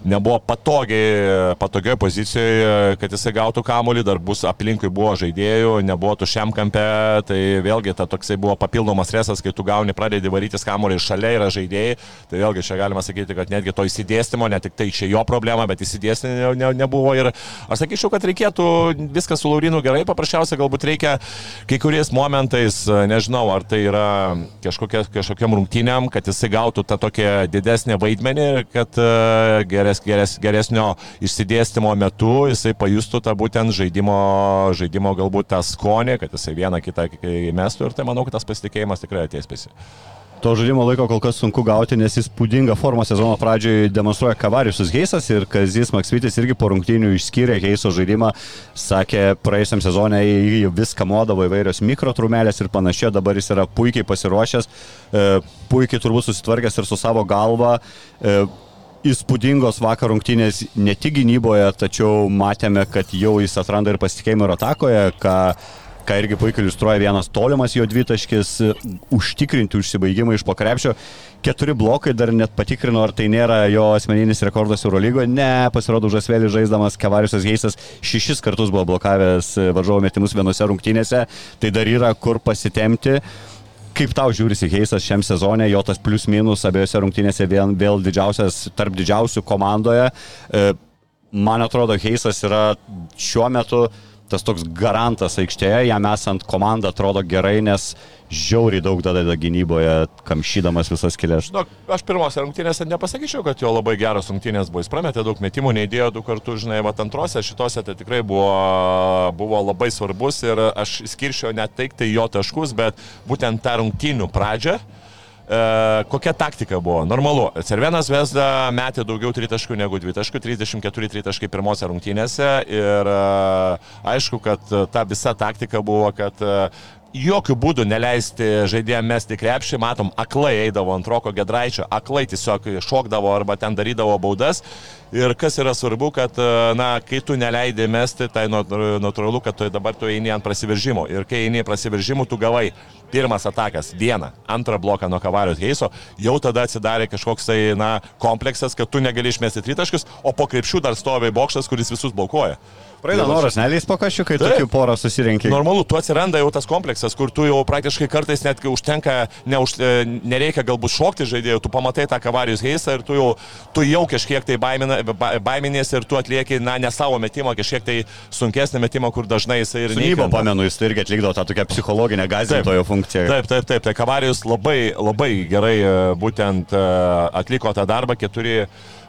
nebuvo patogiai, patogioje pozicijoje, kad jisai gautų kamulį, dar bus aplinkui buvo žaidėjų, nebuvo tušiam kampe, tai vėlgi ta toksai buvo papildomas stresas, kai tu gauni, pradedi varytis kamulį ir šalia yra žaidėjai, tai vėlgi čia galima sakyti, kad netgi to įsidėstymo, ne tik tai čia jo problema, bet įsidėstymo ne, ne, nebuvo ir aš sakyčiau, kad reikėtų viską su Laurinu gerai, paprasčiausiai galbūt reikia kai kuriais momentais, nežinau, ar tai yra kažkokia, kažkokiam rungtynėm, kad jisai gautų tą tokią didesnę vaidmenį ir kad e, geres, geres, geresnio išsidėstymo metu jisai pajustų tą būtent žaidimo, žaidimo galbūt tą skonį, kad jisai vieną kitą mestų ir tai manau, kad tas pasitikėjimas tikrai ateis pasi. To žaidimo laiko kol kas sunku gauti, nes įspūdingą formą sezono pradžioje demonstruoja Kavarius Geisas ir Kazis Maksvitis irgi po rungtynių išskyrė Geiso žaidimą, sakė, praėjusiam sezonė viską modavo įvairios mikrotrumelės ir panašiai, dabar jis yra puikiai pasiruošęs, e, puikiai turbūt susitvarkęs ir su savo galva e, įspūdingos vakar rungtynės ne tik gynyboje, tačiau matėme, kad jau jis atranda ir pasitikėjimą ir atakoje, ką ką irgi puikiai iliustruoja vienas tolimas jo dvitaškis, užtikrinti užsibaigimą iš pokrepšio. Keturi blokai dar net patikrino, ar tai nėra jo asmeninis rekordas Eurolygoje. Ne, pasirodo, Žasvėlį žaisdamas Kavariusas Geisas šešis kartus buvo blokavęs varžovo metimus vienose rungtynėse. Tai dar yra kur pasitemti. Kaip tau žiūrisi Heisas šiam sezonė, jo tas plius minus abiejose rungtynėse vėl, vėl didžiausias, tarp didžiausių komandoje. E, man atrodo, Heisas yra šiuo metu uh, tas toks garantas aikštėje, jam esant komanda atrodo gerai, nes žiauriai daug dadeda gynyboje, kamšydamas visas kilės. Nu, aš pirmose rungtynėse nepasakyčiau, kad jo labai geros rungtynės buvo. Jis prametė daug metimų, neįdėjo du kartus, žinai, va antrose šitose tai tikrai buvo, buvo labai svarbus ir aš skirčiau net teikti jo taškus, bet būtent tą rungtynių pradžią kokia taktika buvo? Normalu. Cervenas Vesda metė daugiau tritaškų negu dvitaškų, 34 tritaškai pirmose rungtynėse ir e, aišku, kad ta visa taktika buvo, kad e, jokių būdų neleisti žaidėjams mesti krepšį, matom, aklai eidavo ant Roko Gedraičio, aklai tiesiog šokdavo arba ten darydavo baudas. Ir kas yra svarbu, kad, na, kai tu neleidai mesti, tai natūralu, kad tu dabar tu eini ant prasiveržimo. Ir kai eini ant prasiveržimų, tu gavai pirmas atakas vieną, antrą bloką nuo Kavarius Heiso, jau tada atsidarė kažkoks tai, na, kompleksas, kad tu negali išmesti tritaškius, o po krepšių dar stovi bokštas, kuris visus blokuoja. Praeina noras, neleis pakašiu, kai tokių porą susirinkė. Normalu, tu atsiranda jau tas kompleksas, kur tu jau praktiškai kartais net užtenka, neuž, e, nereikia galbūt šokti žaidėjų, tu pamatai tą kavarijus heisą ir tu jau, tu jau kažkiek tai baimina, baiminės ir tu atlieki, na, ne savo metimą, kažkiek tai sunkesnį metimą, kur dažnai jisai ir... Gynybo, pamenu, jis irgi atlikdavo tą tokią psichologinę gazintojo funkciją. Taip, taip, taip, tai kavarijus labai, labai gerai e, būtent e, atliko tą darbą, keturi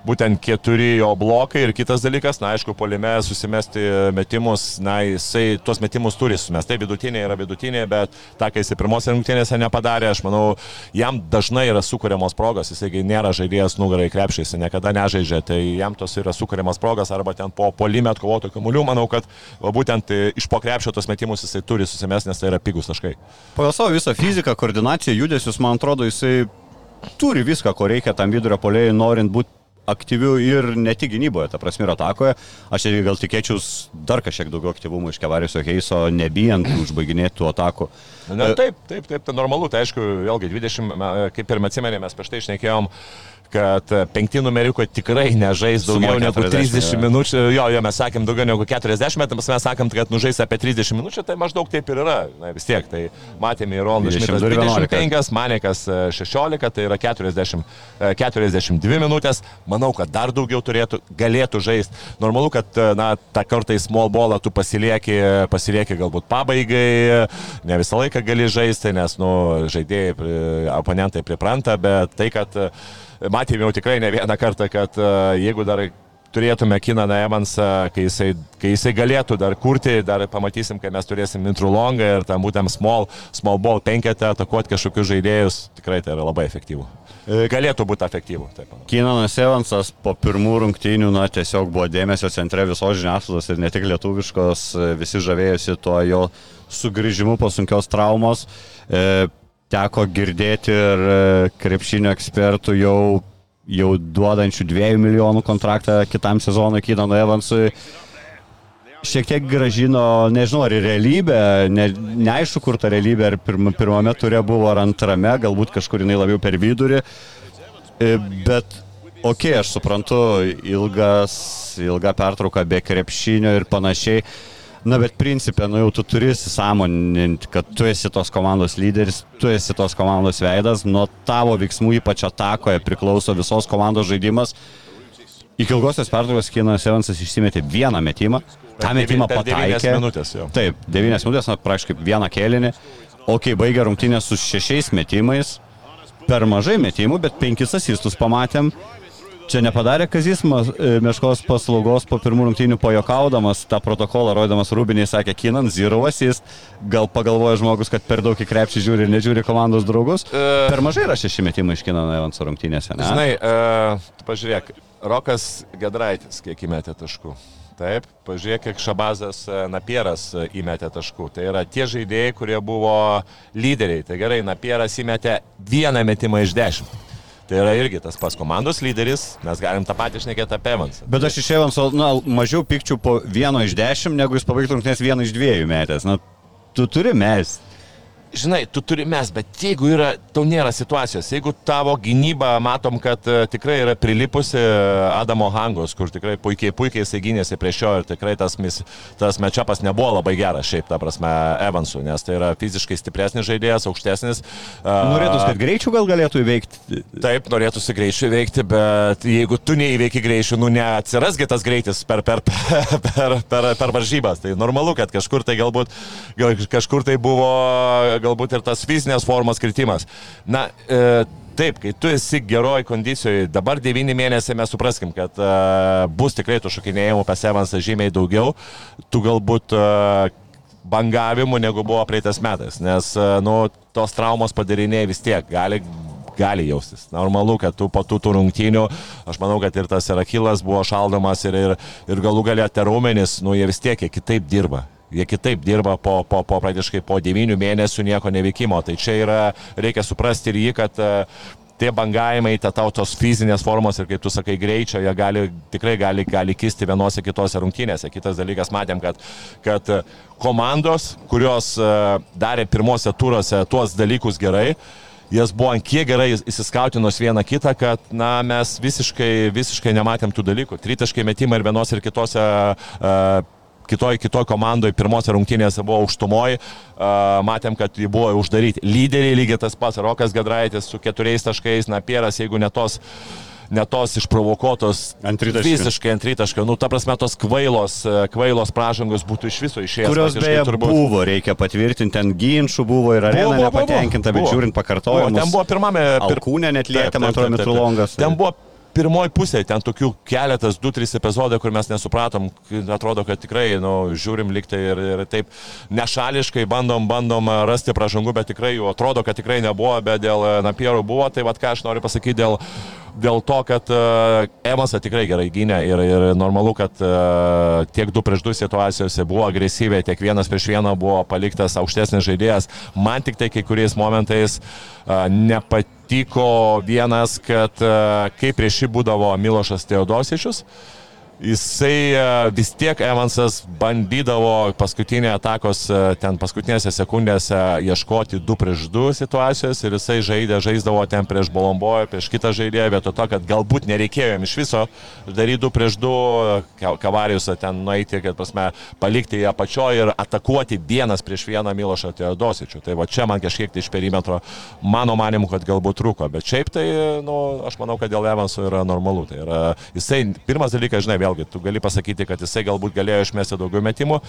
būtent keturi jo blokai ir kitas dalykas, na aišku, polime susimesti metimus, na jisai tuos metimus turi sumesti. Tai vidutinė yra vidutinė, bet tą, kai jisai pirmose rungtynėse nepadarė, aš manau, jam dažnai yra sukūriamos progos, jisai nėra žaidėjas nugarai krepšiai, jisai niekada nežaidžia, tai jam tos yra sukūriamas progas arba ten po polime atkovotų kamuolių, manau, kad va, būtent iš po krepšio tos metimus jisai turi susimesti, nes tai yra pigus taškai. Pagal savo visą fiziką, koordinaciją, judesius, man atrodo, jisai turi viską, ko reikia tam vidurio polėjai, norint būti aktyvių ir ne tik gynyboje, ta prasme ir atakoje. Aš irgi gal tikėčiaus dar kažkiek daugiau aktyvumo iš Kevariso Heiso, nebijant užbaiginėti tų atakų. Na, taip, taip, taip, tai normalu, tai aišku, vėlgi 20, kaip ir mes atsimenėme, mes prieš tai išnekėjom, kad e, penkti numeriuko tikrai nežais daugiau negu 40, 30 jo. minučių. Jo, jo, mes sakėm daugiau negu 40, bet mes sakėm, kad nužais apie 30 minučių, tai maždaug taip ir yra. Na vis tiek, tai matėme ir Ronaldas 22 ir 11. 25, Manekas e, 16, tai yra 40, e, 42 minutės. Manau, kad dar daugiau turėtų, galėtų žaisti. Normalu, kad e, na, tą kartą į small ballą tu pasilieki, pasilieki galbūt pabaigai, ne visą laiką gali žaisti, nes nu, žaidėjai, oponentai pripranta, bet tai, kad e, matėme jau tikrai ne vieną kartą, kad e, jeigu dar turėtume Kinaną Evansą, kai jisai, kai jisai galėtų dar kurti, dar pamatysim, kai mes turėsim intrulongą ir tam būtent small, small ball penketę atakuoti kažkokius žaidėjus, tikrai tai yra labai efektyvu. Galėtų būti efektyvu. Kinanas Evansas po pirmų rungtynių, na, tiesiog buvo dėmesio centre visos žiniasklaidos ir ne tik lietuviškos, e, visi žavėjosi tuo jo sugrįžimu po sunkios traumos. E, teko girdėti ir e, krepšinio ekspertų jau, jau duodančių 2 milijonų kontraktą kitam sezonui Kinano Evansui. Šiek tiek gražino, nežinau, ar į realybę, ne, neaišku, kur ta realybė, ar pirma, pirmame turė buvo, ar antrame, galbūt kažkur jinai labiau per vidurį. E, Bet, okei, okay, aš suprantu, ilgas, ilga pertrauka be krepšinio ir panašiai. Na, bet principė, nu jau tu turi įsisamoninti, kad tu esi tos komandos lyderis, tu esi tos komandos veidas, nuo tavo veiksmų, ypač atakoje, priklauso visos komandos žaidimas. Iki ilgosios pertraukos Kinas Evansas išsimetė vieną metimą, tą metimą pataikė. minutės jau. Taip, 9 minutės, na, praškai vieną kėlinį. O kai baigė rungtynę su šešiais metimais, per mažai metimų, bet penkis asistus pamatėm. Čia nepadarė Kazis e, Meškos paslaugos po pirmų rungtynių pajokaudamas tą protokolą, rodydamas Rūbiniai, sakė Kinan, zero assist. Gal pagalvoja žmogus, kad per daug į krepšį žiūri ir nežiūri komandos draugus. E. Per mažai yra šeši metimai iš Kinano Evanso rungtynėse. Ne? Žinai, uh, pažiūrėk, Rokas Gedraitis kiek įmetė taškų. Taip, pažiūrėk, kiek Šabazas Napieras įmetė taškų. Tai yra tie žaidėjai, kurie buvo lyderiai. Tai gerai, Napieras įmetė vieną metimą iš dešimt. Tai yra irgi tas pats komandos lyderis, mes galim tą patį šnekėti apie Evansą. Bet aš iš Evanso, na, mažiau pikčių po vieno iš dešimt, negu jis pabaigtų rungtynės vieną iš dviejų metęs. Na, tu turi mes. Žinai, tu turi mes, bet jeigu yra, tau nėra situacijos, jeigu tavo gynyba, matom, kad e, tikrai yra prilipusi e, Adamo Hangos, kur tikrai puikiai, puikiai jisai gynėsi prieš jo ir tikrai tas, mis, tas mečapas nebuvo labai geras šiaip, ta prasme, Evansų, nes tai yra fiziškai stipresnis žaidėjas, aukštesnis. Norėtus, kad greičių gal galėtų įveikti. Taip, norėtųsi greičių įveikti, bet jeigu tu neįveiki greičių, nu neatsirasgi tas greitis per, per, per, per, per, per varžybas. Tai normalu, kad kažkur tai galbūt, gal, kažkur tai buvo galbūt ir tas fizinės formos kritimas. Na, e, Taip, kai tu esi geroj kondicijoje, dabar 9 mėnesiai mes supraskim, kad uh, bus tikrai tų šokinėjimų pas Evansą žymiai daugiau, tu galbūt uh, bangavimų negu buvo praeitas metais, nes uh, nu, tos traumos padariniai vis tiek gali gali jaustis. Normalu, kad tu po tų, tų rungtynių, aš manau, kad ir tas Irakilas buvo šaldomas ir, ir, ir galų galia terumenis, nu jie vis tiek kitaip dirba. Jie kitaip dirba po, po, po praktiškai po 9 mėnesių nieko neveikimo. Tai čia yra, reikia suprasti ir jį, kad e, tie bangavimai, ta tau tos fizinės formos ir kaip tu sakai greičio, jie gali, tikrai gali, gali kisti vienose kitose rungtynėse. Kitas dalykas, matėm, kad, kad e, komandos, kurios e, darė pirmose turuose tuos dalykus gerai, jas buvo ant kiek gerai įsiskautinos vieną kitą, kad na, mes visiškai, visiškai nematėm tų dalykų. Tritaškai metimai ir vienose ir kitose uh, kitoj, kitoj komandoje pirmose rungtynėse buvo aukštumoji, matėm, kad jį buvo uždaryti. Lyderiai lygiai tas pats, Rokas Gedraitis su keturiais taškais, Napieras, jeigu ne tos ne tos išprovokuotos Antritaškių. visiškai antritaškio, nu ta prasme tos kvailos, e, kvailos pražangos būtų iš viso išėjęs. Kurios beje turbūt. buvo, reikia patvirtinti, ten ginčių buvo ir arena Buvo, buvo, buvo. nepatenkinta, bet Buvo. žiūrint Buvo, pakartojimus. ten buvo pirmame. Alkūnė net lietė, man atrodo, Mitrulongas. Ten buvo pirmoji pusė, ten tokių keletas, du, trys epizodai, kur mes nesupratom, atrodo, kad tikrai, nu, žiūrim liktai ir, ir taip nešališkai bandom, bandom rasti pražangų, bet tikrai jų atrodo, kad tikrai nebuvo, bet dėl e, Napierų buvo, tai vad ką aš noriu pasakyti dėl dėl to, kad uh, Emasą tikrai gerai gynė ir, ir normalu, kad uh, tiek 2 prieš 2 situacijose buvo agresyviai, tiek vienas prieš vieną buvo paliktas aukštesnis žaidėjas. Man tik tai kai kuriais momentais uh, nepatiko vienas, kad uh, kaip prieš jį būdavo Milošas Teodosičius. Jisai e, vis tiek Evansas bandydavo paskutinė atakos, e, ten paskutinėse sekundėse ieškoti 2 prieš 2 situacijos ir jisai žaidė, žaisdavo ten prieš Bolomboją, prieš kitą žaidėją, vietoj to, kad galbūt nereikėjo jam iš viso daryti 2 prieš 2, kavarijusą ten nueiti, kad prasme, palikti ją apačioje ir atakuoti vienas prieš vieną Milošą Teodosičių. Tai va čia man kažkiek tai iš perimetro, mano manimu, kad galbūt trūko, bet šiaip tai, nu, aš manau, kad dėl Evanso yra normalu. Tai yra, jisai, pirmas dalykas, žinai, vėlgi, tu gali pasakyti, kad jisai galbūt galėjo išmesti daugiau metimų,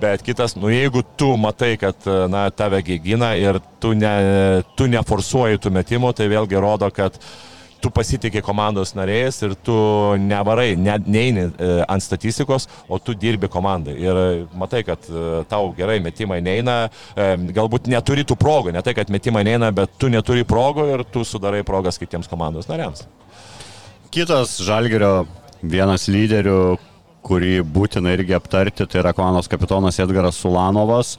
bet kitas, nu jeigu tu matai, kad na, tave gina ir tu, ne, tu neforsuoji tų metimų, tai vėlgi rodo, kad tu pasitikė komandos nariais ir tu nevarai, ne, neini e, ant statistikos, o tu dirbi komandai. Ir matai, kad e, tau gerai metimai neina, e, galbūt neturi tų progų, ne tai, kad metimai neina, bet tu neturi progų ir tu sudarai progas kitiems komandos nariams. Kitas Žalgerio vienas lyderių, kurį būtina irgi aptarti, tai yra komandos kapitonas Edgaras Sulanovas.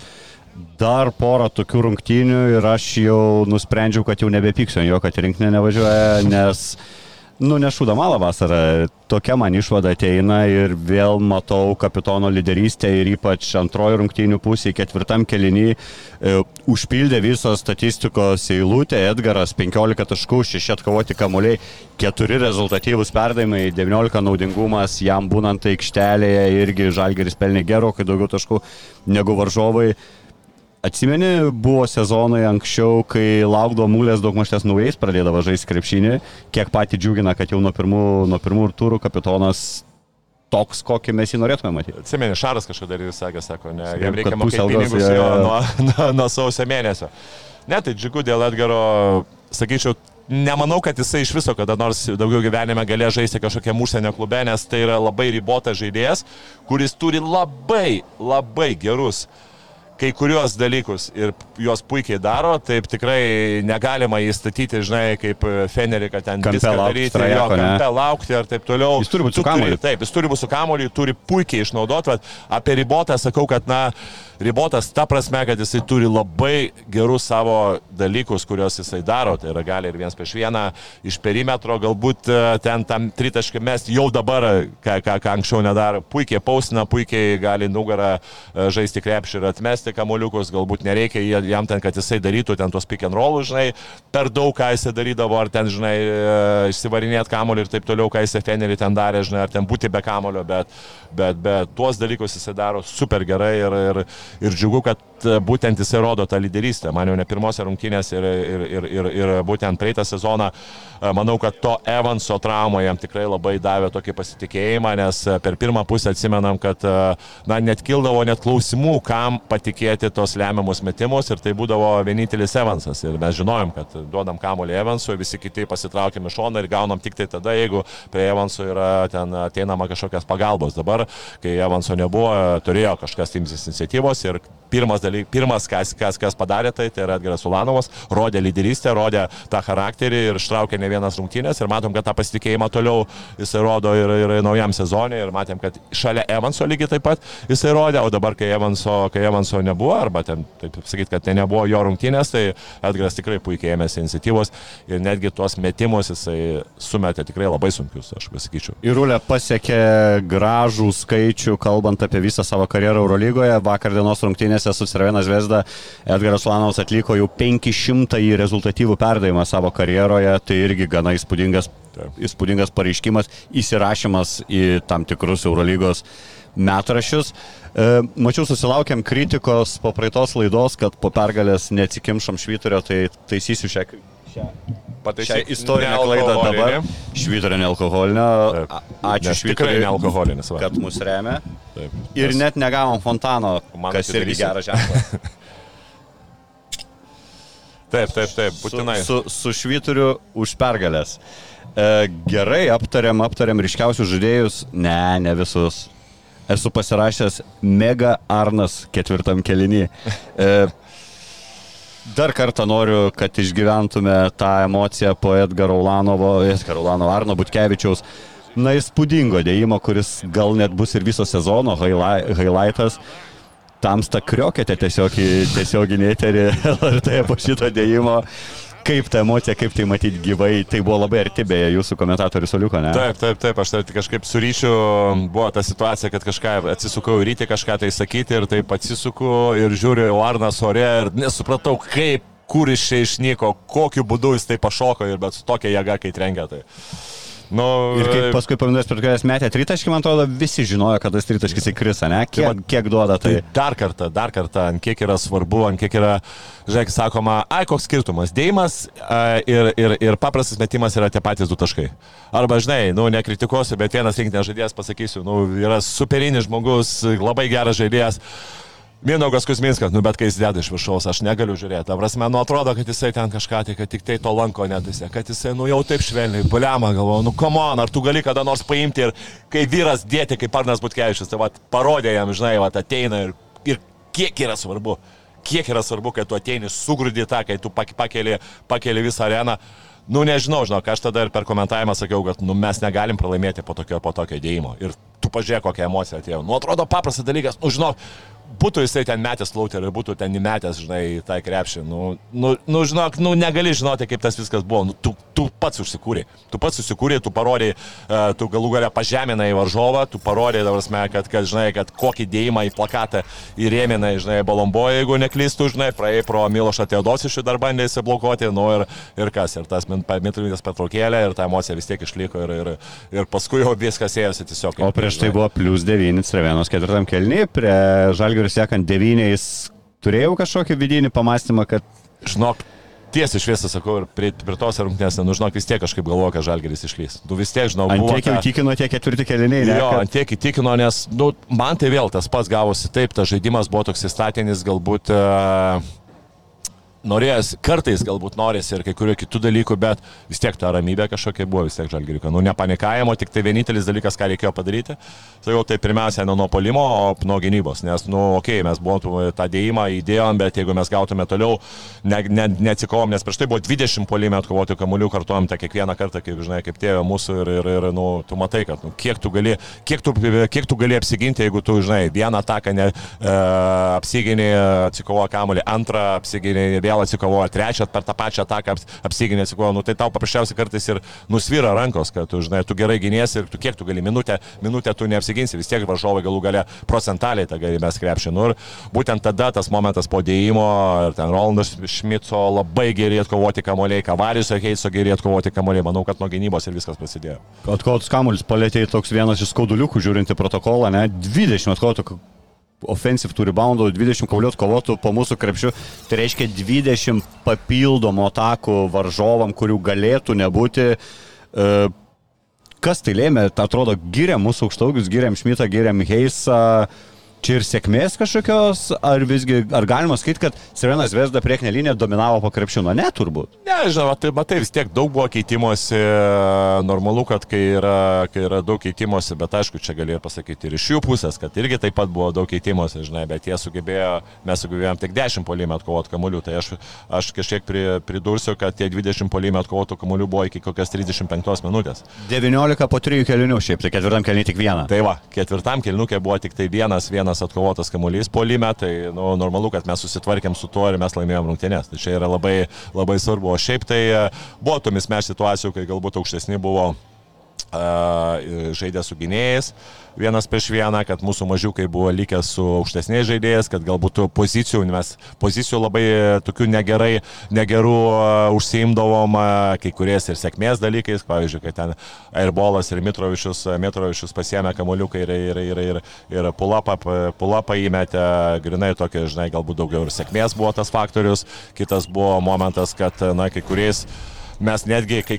Dar porą tokių rungtynių ir aš jau nusprendžiau, kad jau nebepyksiu jo, kad rinkinė nevažiuoja, nes nu, nešūda malą vasarą. Tokia man išvada ateina ir vėl matau kapitono lyderystę ir ypač antroji rungtynių pusė, ketvirtam kelinį e, užpildė visos statistikos eilutę. Edgaras 15 taškų, 6 atkovoti kamuoliai, 4 rezultatyvūs perdavimai, 19 naudingumas, jam būnant aikštelėje irgi žalgeris pelnė gerokai daugiau taškų negu varžovai. Atsimeni, buvo sezonai anksčiau, kai laukdavo mūlės daug mažtės naujais, pradėdavo žaisti krepšinį, kiek pati džiugina, kad jau nuo pirmų, nuo pirmų turų kapitonas toks, kokį mes jį norėtume matyti. Atsimeni, Šaras kažkada ir sakė, sako, ne, jam reikia mokėti pinigus jo, jo, nuo, nuo, nuo sausio mėnesio. Ne, tai džiugu dėl Edgaro, sakyčiau, nemanau, kad jisai iš viso kada nors daugiau gyvenime galės žaisti kažkokiam užsienio klube, nes tai yra labai ribotas žaidėjas, kuris turi labai, labai gerus uh, kai kuriuos dalykus ir juos puikiai daro, taip tikrai negalima įstatyti, žinai, kaip Fenerį, kad ten kampe viską daryti, trajeko, jo kampe laukti ir taip toliau. Jis turi būti su kamuoliu. Taip, jis turi būti su kamuoliu, turi puikiai išnaudoti, bet apie ribotą sakau, kad, na, ribotas ta prasme, kad jisai turi labai gerus savo dalykus, kuriuos jisai daro. Tai yra gali ir vienas prieš vieną iš perimetro, galbūt e, ten tam tritaškį mes jau dabar, ką, ką, ką anksčiau nedaro, puikiai pausina, puikiai gali nugarą e, žaisti krepšį ir atmesti kamoliukus, galbūt nereikia jam ten, kad jisai darytų ten tuos pick and roll, žinai, per daug, ką jisai darydavo, ar ten, žinai, e, išsivarinėti kamolių ir taip toliau, ką jisai Fenerį ten darė, žinai, ar ten būti be kamolio, bet, bet, bet tuos dalykus jisai daro super gerai ir, ir, ir džiugu, kad e, būtent jisai rodo tą lyderystę. Man jau ne pirmose rungtynėse ir, ir, ir, ir, ir būtent praeitą sezoną e, manau, kad to Evanso trauma jam tikrai labai davė tokį pasitikėjimą, nes per pirmą pusę atsimenam, kad na, net kildavo net klausimų, kam patikėti tos lemiamus metimus ir tai būdavo vienintelis Evansas. Ir mes žinojom, kad duodam kamolį Evansui, visi kiti pasitraukiam iš šoną ir gaunam tik tai tada, jeigu prie Evanso yra ten ateinama kažkokios pagalbos. Dabar, kai Evanso nebuvo, turėjo kažkas imtis iniciatyvos ir pirmas, dalyk, pirmas kas, kas, kas padarė tai, tai yra Edgaras Ulanovas, rodė lyderystę, rodė tą charakterį ir ištraukė ne vienas rungtynės ir matom, kad tą pasitikėjimą toliau jisai rodo ir, ir naujam sezonui ir matėm, kad šalia Evanso lygiai taip pat jisai rodė, o dabar, kai Evanso, kai Evanso nebuvo, arba ten, taip sakyti, kad tai nebuvo jo rungtynės, tai Edgaras tikrai puikiai ėmėsi iniciatyvos ir netgi tuos metimus jisai sumetė tikrai labai sunkius, aš pasakyčiau. Irulė pasiekė gražų skaičių, kalbant apie visą savo karjerą Eurolygoje. Vakar dienos rungtynėse su Cervena Zvezda Edgaras Lanovas atliko jau 500 rezultatyvų perdavimą savo karjeroje, tai irgi gana įspūdingas, įspūdingas pareiškimas, įsirašymas į tam tikrus Eurolygos metrašius. E, mačiau, susilaukėm kritikos po praeitos laidos, kad po pergalės neatsikimšom švyturio, tai taisysiu šią, šią Šią istorinę klaidą dabar. Švyturio nealkoholinio. Ačiū Švyturio. Kad mus remia. Taip, ir nes... net negavom fontano, kas irgi geras ženklas. taip, taip, taip, būtinai. Su, su, su švyturiu už pergalės. E, gerai, aptariam, aptariam ryškiausius žaidėjus. Ne, ne visus. Esu pasirašęs Mega Arnas ketvirtam kelinį. E, Dar kartą noriu, kad išgyventume tą emociją po Edgaro Ulanovo, Edgaro Ulanovo, Arno Butkevičiaus, na, įspūdingo dėjimo, kuris gal net bus ir viso sezono highlightas. Tamsta kriokėte tiesiog į tiesioginį eterį LRT po šito dėjimo kaip ta emocija, kaip tai matyti gyvai, tai buvo labai arti beje jūsų komentatorius Oliuko, ne? Taip, taip, taip, aš tai kažkaip su ryšiu buvo ta situacija, kad kažką atsisukau į rytį kažką tai sakyti ir taip atsisuku ir žiūriu į Arnas ore ir nesupratau, kaip, kur iš čia išnyko, kokiu būdu jis tai pašoko ir bet su tokia jėga, kai trenkia. Tai. Nu, ir kaip paskui paminės per kurias metę tritaškį, man atrodo, visi žinojo, kad tas tritaškis įkris, ne? Kiek, kiek duoda tai? tai? Dar kartą, dar kartą, ant kiek yra svarbu, ant kiek yra, žiūrėk, sakoma, ai, koks skirtumas. Dėjimas ir, ir, ir paprastas metimas yra tie patys du taškai. Arba, žinai, nu, nekritikuosiu, bet vienas rinkinės žaidėjas pasakysiu, nu, yra superinis žmogus, labai geras žaidėjas. Minaugas Kusminskas, nu bet kai jis deda iš viršaus, aš negaliu žiūrėti. Ta prasme, nu atrodo, kad jisai ten kažką, tai kad tik tai to lanko nedusė, kad jisai, nu jau taip švelniai, buliama galvoju, nu komon, ar tu gali kada nors paimti ir kai vyras dėti, kaip Arnas Butkevičius, tai va, parodė jam, žinai, va, ateina ir, ir kiek yra svarbu, kiek yra svarbu, kai tu ateini, sugrūdi tą, kai tu pakeli, pakeli visą areną. Nu, nežinau, žinok, aš tada ir per komentavimą sakiau, kad nu, mes negalim pralaimėti po tokio, po tokio dėjimo. Ir tu pažiūrėk, kokia emocija atėjo. Nu, atrodo paprastas dalykas, nu, žinok, būtų jisai ten metęs lauterį ir būtų ten įmetęs, žinai, tą krepšį. Nu, nu, nu, žinok, nu, negali žinoti, kaip tas viskas buvo. Nu, tu, tu pats užsikūrė. Tu pats užsikūrė, tu parodai, uh, tu galų galę pažeminai varžovą, tu parodai, prasme, kad, kad, žinai, kad kokį dėjimą į plakatą įrėminai, žinai, balomboje, jeigu neklystų, žinai, praėjai pro Milošą Teodosišį dar bandė įsiblokuoti, nu ir, ir kas, ir tas minutės patraukėlė, ir ta emocija vis tiek išliko, ir, ir, ir paskui jau viskas ėjosi tiesiog. O prieš tai buvo plus 9 Trevenos ketvirtam kelniui, prie Žalgio Žalgiriui sekant devyniais, turėjau kažkokį vidinį pamastymą, kad... Žinok, tiesiai šviesą sakau ir prie, prie tos rungtynės, nu žinok, vis tiek kažkaip galvoju, kad Žalgeris išlys. Tu vis tiek, žinau, buvo. Tiek jau įtikino tie ketvirti keliniai, ne? Jo, kad... tiek įtikino, nes, nu, man tai vėl tas pats gavosi taip, tas žaidimas buvo toks įstatinis, galbūt... Uh, norėjęs, kartais galbūt norės ir kai kurių kitų dalykų, bet vis tiek ta ramybė kažkokia buvo, vis tiek žalgiriuka. Nu, nepanikavimo, tik tai vienintelis dalykas, ką reikėjo padaryti, jau tai pirmiausia ne nuo polimo, o nuo gynybos. Nes, nu, okei, okay, mes buvom tą dėjimą įdėjom, bet jeigu mes gautume toliau, ne, ne, neatsikovom, nes prieš tai buvo 20 polime atkovoti kamuolių, kartuojam tą kiekvieną kartą, kaip, žinai, kaip tėvė mūsų ir, ir, ir nu, tu matai, kad nu, kiek, tu gali, kiek, tu, kiek tu gali apsiginti, jeigu tu, žinai, vieną ataką ne, e, apsiginį, atsikovo kamuolį, antrą apsiginį, vėl vėl atsikovoja, trečią per tą pačią ataką aps, apsiginė atsikovoja, nu, tai tau paprasčiausiai kartais ir nusvyra rankos, kad tu, žinai, tu gerai giniesi ir tu kiek tu gali minutę, minutę tu neapsiginsi, vis tiek varžovai galų gale procentaliai tą gali mes krepšį. Nu, ir būtent tada tas momentas po dėjimo, ir ten Rolandas Šmico labai geriai atkovoti kamuoliai, Kavarius Heiso geriai atkovoti kamuoliai, manau, kad nuo gynybos ir viskas prasidėjo. Atkovotas kamuolis palėtė toks vienas iš skauduliukų žiūrinti protokolą, ne? 20 atkovotų offensive tų reboundų, 20 kauliot kovotų po mūsų krepšių, tai reiškia 20 papildomų atakų varžovam, kurių galėtų nebūti. E, kas tai lėmė, atrodo, giriam mūsų aukštaugius, giriam Šmitą, giriam Heisą. Čia ir sėkmės kažkokios, ar visgi, ar galima skaityti, kad Sirenas Vesda priekinė linija dominavo po krepšino? Ne, turbūt. Ne, žinoma, tai matai, vis tiek daug buvo keitimosi, normalu, kad kai yra, kai yra daug keitimosi, bet aišku, čia galėjau pasakyti ir iš jų pusės, kad irgi taip pat buvo daug keitimosi, žinai, bet jie sugebėjo, mes sugebėjom tik 10 polimę atkovoti kamuolių, tai aš, aš kažkiek pri, pridursiu, kad tie 20 polimę atkovotų kamuolių buvo iki kokios 35 minutės. 19 po 3 kelinių šiaip, tai ketvirtam keliniui tik vieną. Tai va, ketvirtam keliniukė buvo tik tai vienas, vienas vienas atkovotas kamuolys polime, tai nu, normalu, kad mes susitvarkėm su tuo ir mes laimėjom rungtynės. Tai čia yra labai, labai svarbu. O šiaip tai e, buvo tomis mes situacijų, kai galbūt aukštesni buvo žaidė su gynėjais vienas prieš vieną, kad mūsų mažiukai buvo likę su aukštesniais žaidėjais, kad galbūt pozicijų, mes pozicijų labai tokių negerai, negerų užsiimdavom kai kuriais ir sėkmės dalykais, pavyzdžiui, kad ten Airbolas ir Mitrovičius, Mitrovičius pasiemė kamoliuką ir, ir, ir, ir, ir pulapą, pulapą įmetė, grinai tokia, žinai, galbūt daugiau ir sėkmės buvo tas faktorius, kitas buvo momentas, kad, na, kai kuriais mes netgi, kai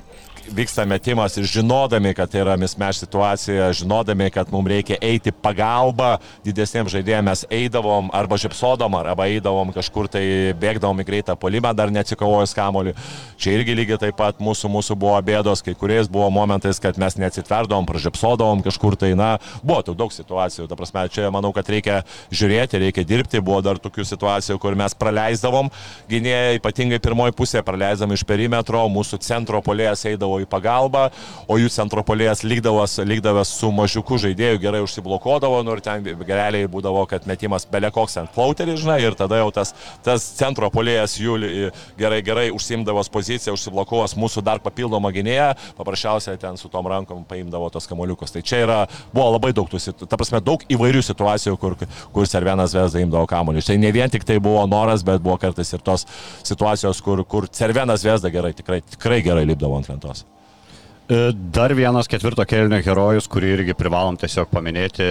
vyksta metimas ir žinodami, kad tai yra mismeš situacija, žinodami, kad mums reikia eiti pagalbą didesniems žaidėjams, mes eidavom arba žipsodom, arba eidavom kažkur tai bėgdavom į greitą polimą, dar neatsikovojus kamoliu. Čia irgi lygiai taip pat mūsų, mūsų buvo bėdos, kai kuriais buvo momentais, kad mes neatsitverdavom, pražipsodavom kažkur tai, na, buvo daug situacijų. Ta prasme, čia manau, kad reikia žiūrėti, reikia dirbti. Buvo dar tokių situacijų, kur mes praleisdavom gynėjai, ypatingai pirmoji pusė praleisdavom iš perimetro, mūsų centro polėjas eidavo į pagalbą, o jų centropolėjas lygdavas, lygdavas su mažiuku žaidėju, gerai užsiblokuodavo, nu ir ten realiai būdavo, kad metimas belekoks ant flauterį, žinai, ir tada jau tas, tas centropolėjas jų li- gerai, gerai užsimdavos poziciją, užsiblokuos mūsų dar papildomą gynėją, paprasčiausiai ten su tom rankom paimdavo tos kamoliukus. Tai čia yra, buvo labai daug tų, situ- ta prasme, daug įvairių situacijų, kur, kur Cervenas Vesda imdavo kamolius. Tai ne vien tik tai buvo noras, bet buvo kartais ir tos situacijos, kur, kur Cervenas Vesda gerai, tikrai, tikrai gerai lipdavo ant lentos. E, Dar vienas ketvirto kelnio herojus, kurį irgi privalom tiesiog paminėti,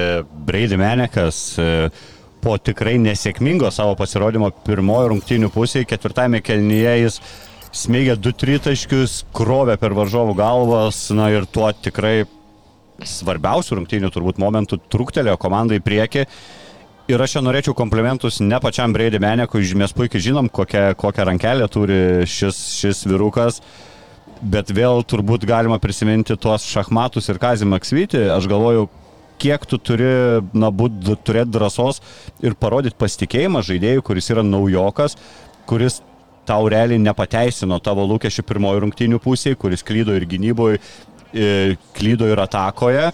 Brady Menekas. e, Po tikrai nesėkmingo savo pasirodymo pirmojo rungtinių pusėje, ketvirtame kelnyje jis smėgė du tritaškius, krovė per varžovų galvas, na ir tuo tikrai svarbiausių rungtinių turbūt momentų truktelėjo komandai į priekį. Ir aš čia norėčiau komplementus ne pačiam Brady Menekui, mes puikiai žinom, kokią, kokią rankelę turi šis, šis virukas. Bet vėl turbūt galima prisiminti tuos šachmatus ir Kazį Maksvitį. Aš galvoju, kiek tu turi, na, būt, turėti drąsos ir parodyti pasitikėjimą žaidėjui, kuris yra naujokas, kuris tau realiai nepateisino tavo lūkesčių pirmojo rungtinių pusėje, kuris klydo ir gynyboje, klydo ir atakoje.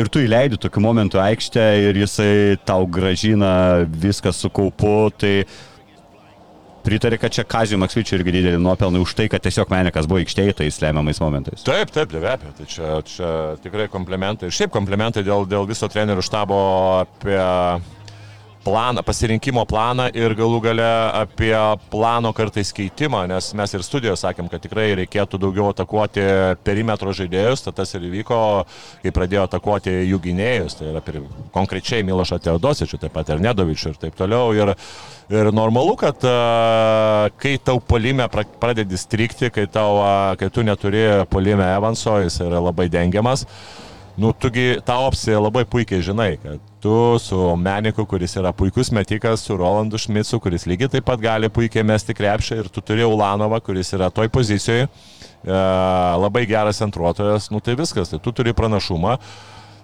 Ir tu įleidi tokiu momentu aikštę ir jisai tau gražina viską su kaupu, tai pritarė, kad čia Kazijų Maksvyčiui irgi didelį nuopelną už tai, kad tiesiog Menekas buvo aikštėje tais lemiamais momentais. Taip, taip, abejo. Tai čia, čia tikrai komplementai. Ir šiaip komplementai dėl, dėl viso trenerių štabo apie planą, pasirinkimo planą ir galų gale apie plano kartais keitimą, nes mes ir studijoje sakėm, kad tikrai reikėtų daugiau atakuoti perimetro žaidėjus, tad tas ir įvyko, kai pradėjo atakuoti jų gynėjus, tai yra per, konkrečiai Milošą Teodosičių, taip pat ir Nedovičių ir taip toliau. Ir, ir normalu, kad kai tau polime pra- pradedi strikti, kai, tau, kai tu neturi polime Evanso, jis yra labai dengiamas. Nu, tugi tą opciją labai puikiai žinai, kad tu su Meniku, kuris yra puikus metikas, su Rolandu Šmicu, kuris lygiai taip pat gali puikiai mesti krepšį ir tu turi Ulanovą, kuris yra toj pozicijoje, e, labai geras centruotojas, nu tai viskas, tai tu turi pranašumą.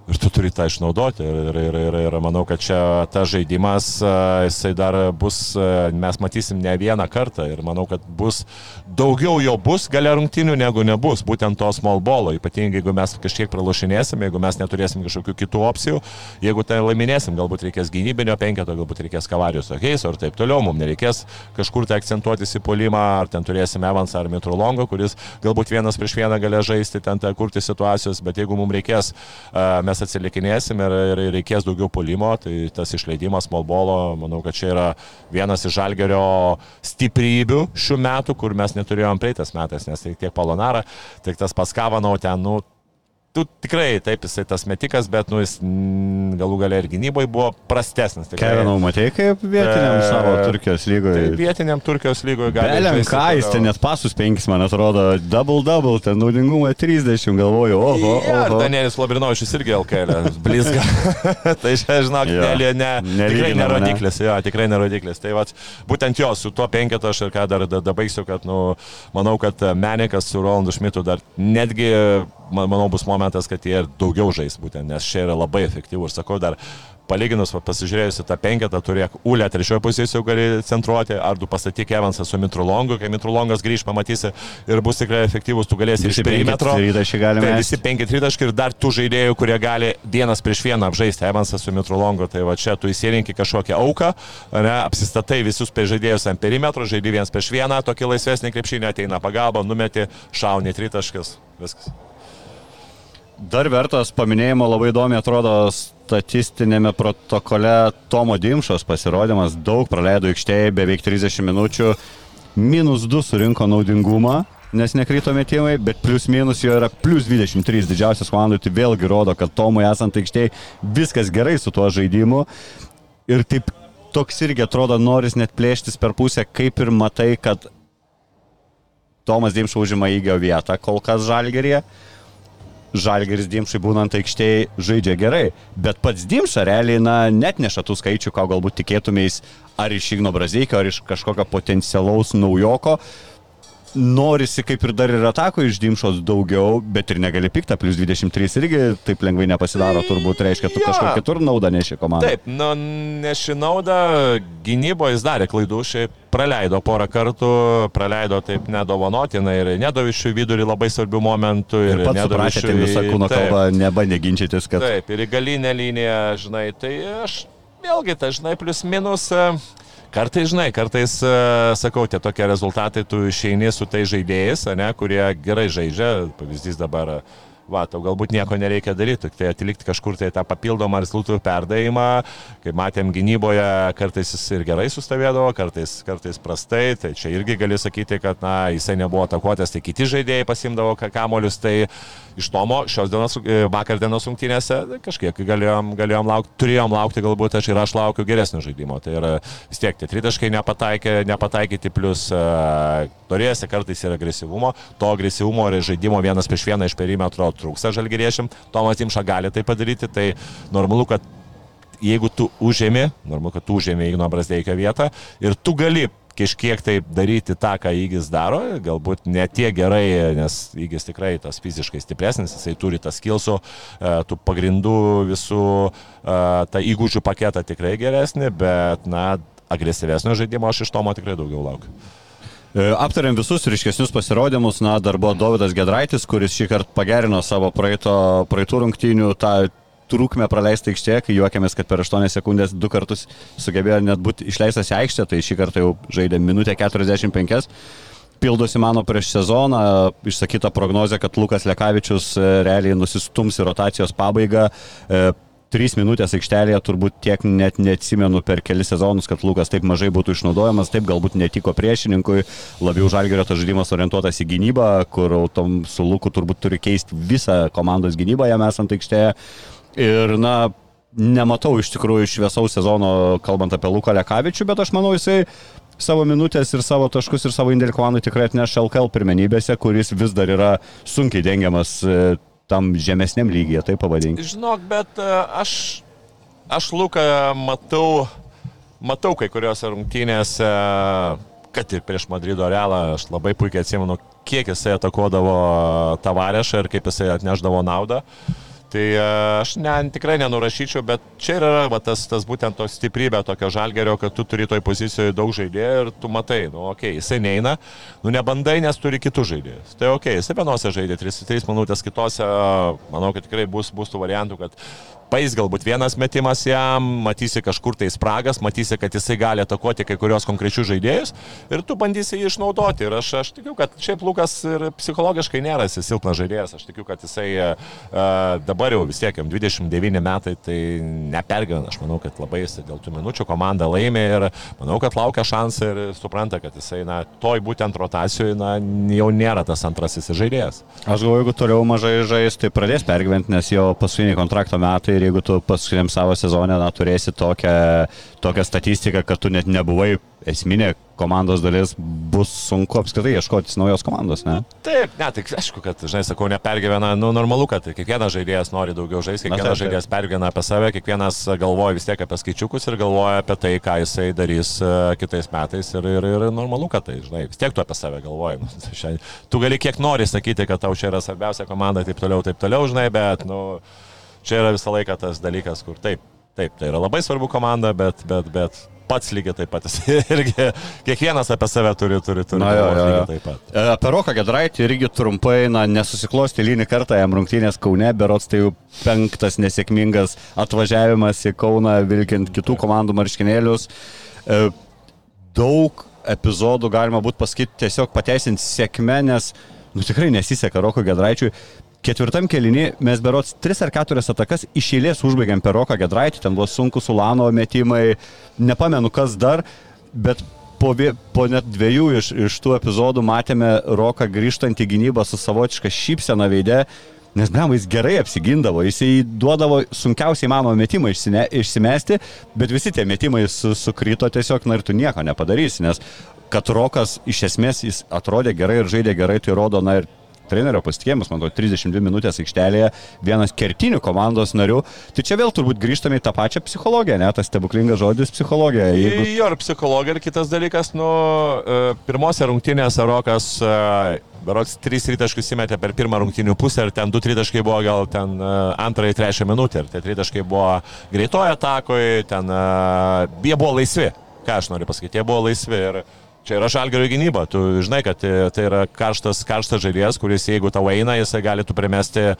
Ir tu turi tą išnaudoti. Ir, ir, ir, ir manau, kad čia tas žaidimas, jisai dar bus, mes matysim ne vieną kartą. Ir manau, kad bus daugiau jo bus gale rungtinių negu nebus. Būtent to small bolo. Ypatingai jeigu mes kažkiek pralašinėsim, jeigu mes neturėsim kažkokių kitų opcijų. Jeigu tai laiminėsim, galbūt reikės gynybinio penketo, galbūt reikės kavarijos okeiso ir taip toliau. Mums nereikės kažkur tai akcentuotis į polimą, ar ten turėsim Evansą ar Mitrolongo, kuris galbūt vienas prieš vieną galės žaisti, ten kurti situacijos, bet jeigu mums reikės, a, mes atsilikinėsim ir, ir reikės daugiau polimo, tai tas išleidimas Molbolo, manau, kad čia yra vienas iš žalgerio stiprybių šių metų, kur mes neturėjom praeitas metais, nes tai tiek Polonara, tiek tas Paskavanau ten, nu, tu tikrai, taip, jisai tas metikas, bet, nu, jis galų gale ir gynyboje buvo prastesnis. tikrai. Kevinau, matei, kaip vietiniam E, savo Turkijos Tai lygoje. vietiniam Turkijos lygoje gali. Beliam ką, jis ten net pasus penkis, man atrodo, double double, ten naudingumą 30, galvoju, oho, Ja, ir oho. Danielis Labrinovičius irgi LKL, blizga. tai čia, žinok, Jo. ne, ne, ne, tikrai Nelyginam, ne? nerodiklis, jo, tikrai nerodiklis. Tai vat, būtent jo, su tuo penketu aš ir ką dar da- dabaigsiu, kad, nu, manau, kad Menikas su Rolandu Šmitu dar netgi, manau, bus momentas, kad jie ir daugiau žais būtent, nes čia yra labai efektyvų ir sakau dar. Palyginus, pasižiūrėjus į tą penketą, turėk Ulę trečiojo pozicijoje gali centruoti, ar tu pastatyk Evansą su Mitrolongu, kai Mitrolongas grįž, pamatysi ir bus tikrai efektyvus, tu galėsi iš perimetro. penki Tai visi 5 tritaškai ir dar tų žaidėjų, kurie gali vienas prieš vieną apžaisti, Evansas su Mitrolongu, tai va čia tu įsirinki kažkokią auką, ne, apsistatai visus žaidėjus ant perimetro, žaidži vienas prieš vieną, tokį laisvesnį krepšinį ateina pagalba, numeti, šauni tritaškas, viskas. Dar vertas paminėjimo labai įdomi atrodo statistinėme protokole Tomo Dimšos pasirodymas, daug praleido aikštėje, beveik 30 minučių, minus 2 surinko naudingumą, nes nekrito metimai, bet plus minus jo yra plus 23 didžiausias komandų, tai vėlgi rodo, kad Tomui esant aikštėje viskas gerai su tuo žaidimu. Ir taip toks irgi atrodo noris net plėštis per pusę, kaip ir matai, kad Tomas Dimšas užima įgio vietą kol kas žalgerėje. Žalgeris Dimšai būnant aikštėje žaidžia gerai, bet pats Dimša realiai na, net neša tų skaičių, ką galbūt tikėtumės ar iš Igno Brazeikio, ar iš kažkokio potencialaus naujoko. Norisi kaip ir dar ir atako iš Dimšos daugiau, bet ir negali piktą, plus 23 irgi taip lengvai nepasidaro, turbūt reiškia, tu Jo. kažkur kitur naudą neši komandai. Taip, nu, neši naudą, gynyboje jis darė klaidų, šiaip praleido porą kartų, praleido taip nedovanotinai ir nedovišių vidurį labai svarbių momentų. Ir pats suprasite, Nedovišiui- visą kūno kalbą nebandė ginčytis, kad... Taip, ir į galinę liniją, žinai, tai aš vėlgi, tai žinai, plus minus. e, Kartais, žinai, kartais, e, sakau, tie tokie rezultatai, tu išeini su tai žaidėjais, ne, kurie gerai žaidžia, pavyzdys dabar, e, va, tau galbūt nieko nereikia daryti, tai atlikti kažkur tai tą papildomą rezultatų perdavimą, kaip matėm gynyboje, kartais jis ir gerai sustovėdavo, kartais, kartais prastai, tai čia irgi gali sakyti, kad, na, jisai nebuvo atakuotas, tai kiti žaidėjai pasimdavo ka- kamolius, tai iš Tomo šios dienos, e, vakar dienos rungtynėse kažkiek galėjom, galėjom laukti, turėjom laukti, galbūt aš ir aš laukiu geresnio žaidimo. Tai yra vis tiek tie tritaškai nepataikė, nepataikyti, plus uh, norėjusi kartais ir agresyvumo, to agresyvumo ir žaidimo vienas prieš vieną iš perimetro trūksta žalgyriešiam, Tomas Timša gali tai padaryti, tai normalu, kad jeigu tu užėmi, normalu, kad tu užėmi Igno Brasdeikio vietą ir tu gali kažkiek tai daryti tą, ką Įgis daro, galbūt ne tiek gerai, nes Įgis tikrai tas fiziškai stipresnis, jisai turi tas kilsų, tų pagrindų visų, e, tą įgūdžių paketą tikrai geresnį, bet, na, agresyvesnio žaidimo aš iš Tomo tikrai daugiau laukiu. E, Aptarėm visus ryškesnius pasirodymus, na, dar buvo Davidas Gedraitis, kuris šį kartą pagerino savo praeito, praeitų rungtynių tą trūkmę praleistą aikštėje, kai juokėmės, kad per 8 sekundės du kartus sugebėjo net būti išleistas į aikštę, tai šį kartą jau žaidė minutę 45. Pildosi mano prieš sezoną, išsakyta prognozija, kad Lukas Lekavičius e, realiai nusistums į rotacijos pabaigą. E, Trys minutės aikštelėje turbūt tiek net neatsimenu per kelis sezonus, kad Lukas taip mažai būtų išnaudojamas, taip galbūt netiko priešininkui, labiau žalgerio tas žaidimas orientuotas į gynybą, kur autom su Luku turbūt turi keisti visą komandos gynybą jam esant aikštėje. Ir na, nematau iš tikrųjų šviesaus sezono, kalbant apie Luką Lekavičių, bet aš manau jisai savo minutės ir savo taškus ir savo indėlį komandai tikrai atneš LKL pirmenybėse, kuris vis dar yra sunkiai dengiamas e, tam žemesniam lygyje, tai pavadinkime. Žinok, bet e, aš, aš Luką matau, matau kai kuriuose rungtynėse, kad ir prieš Madrido realą, aš labai puikiai atsimenu, kiek jisai atakuodavo tavarešą ir kaip jisai atneždavo naudą. Tai e, aš ne, tikrai nenurašyčiau, bet čia yra va, tas, tas būtent to stiprybė tokio žalgerio, kad tu turi toj pozicijoje daug žaidėjų ir tu matai, nu, okei, okay, jisai neina, nu, nebandai, nes turi kitus žaidėjus. Tai okei, okay, jisai vienose žaidė 3-3 minutės, kitose, manau, kad tikrai bus, bus tų variantų, kad Pais galbūt vienas metimas jam, matysi kažkur tai spragas, matysi, kad jisai gali atakuoti kai kurios konkrečius žaidėjus ir tu bandysi jį išnaudoti. Ir aš, aš tikiu, kad šiaip Lukas ir psichologiškai nėra jis silpnas žaidėjas. Aš tikiu, kad jisai uh, dabar jau vis tiek, jam 29 metai, tai nepergyvena. Aš manau, kad labai jisai dėl tų minučių komanda laimė ir manau, kad laukia šansą ir supranta, kad jisai, na, toj būtent rotacijoje, na, jau nėra tas antrasis žaidėjas. Aš galvoju, jeigu toliau mažai žais, tai pradės pergyventi, nes jo paskutiniai kontrakto metai ir jeigu tu paskutiniam savo sezonę na, turėsi tokią, tokią statistiką, kad tu net nebuvai esminė komandos dalis, bus sunku apskritai ieškotis naujos komandos, ne? Taip, ne, tai aišku, kad, žinai, sakau, nepergyvena, nu, normalu, kad kiekvienas žaidėjas nori daugiau žaisti, kiekvienas taip, taip. žaidėjas pergyvena apie save, kiekvienas galvoja vis tiek apie skaičiukus ir galvoja apie tai, ką jisai darys e, kitais metais ir, ir, ir normalu, kad tai, žinai, vis tiek tu apie save galvoji. Nu, tu gali kiek nori sakyti, kad tau čia yra svarbiausia komanda, taip toliau, taip toliau, žinai, bet, nu, čia yra visą laiką tas dalykas, kur taip, taip, tai yra labai svarbu komanda, bet, bet, bet pats lygiai taip pat. jis Irgi kiekvienas apie save turi, turi, turi. Na, jo, jo, jo. taip pat. E, Apie Roką Gedraitį irgi trumpai, na, nesusiklosti lyni kartą jam rungtynės Kaune, berots tai jau penktas nesėkmingas atvažiavimas į Kauną, vilkint kitų komandų marškinėlius. E, Daug epizodų galima būtų pasakyti tiesiog pateisinti sėkmę, nes, nu, tikrai nesiseka Roko Gedraičiui. Ketvirtam kelinį mes berots 3 ar 4 atakas iš eilės užbaigėm per Roką Gedraitį, ten buvo sunku Sulano metimai, nepamenu kas dar, bet po, po net dviejų iš, iš tų epizodų matėme Roką grįžtant į gynybą su savotiška šypsena veidė, nes blem, jis gerai apsigindavo, jisai duodavo sunkiausiai mano metimą išsine, išsimesti, bet visi tie metimai su, sukrito tiesiog, na ir tu nieko nepadarysi, nes kad Rokas iš esmės jis atrodė gerai ir žaidė gerai, tai rodo, na ir trenerio pasitikėjimas, man atrodo, 32 minutės aikštelėje, vienas kertinių komandos narių. Tai čia vėl turbūt grįžtame į tą pačią psichologiją, ne, tas stebuklingas žodis psichologija. Jeigu... Jo, ir psichologija, ir kitas dalykas, nu, e, pirmose rungtynėse Rokas e, Berots 3 tritaškus įmetė per pirmą rungtynių pusę ir ten 2 tritaškai buvo gal ten uh, antrąjį, trečią minutę ir tie tritaškai buvo greitoje atakoje, ten uh, jie buvo laisvi. Ką aš noriu pasakyti, jie buvo laisvi ir Čia yra žalgerio gynyba, tu žinai, kad e, tai yra karštas, karštas žaidėjas, kuris jeigu tau eina, jisai gali tu primesti e,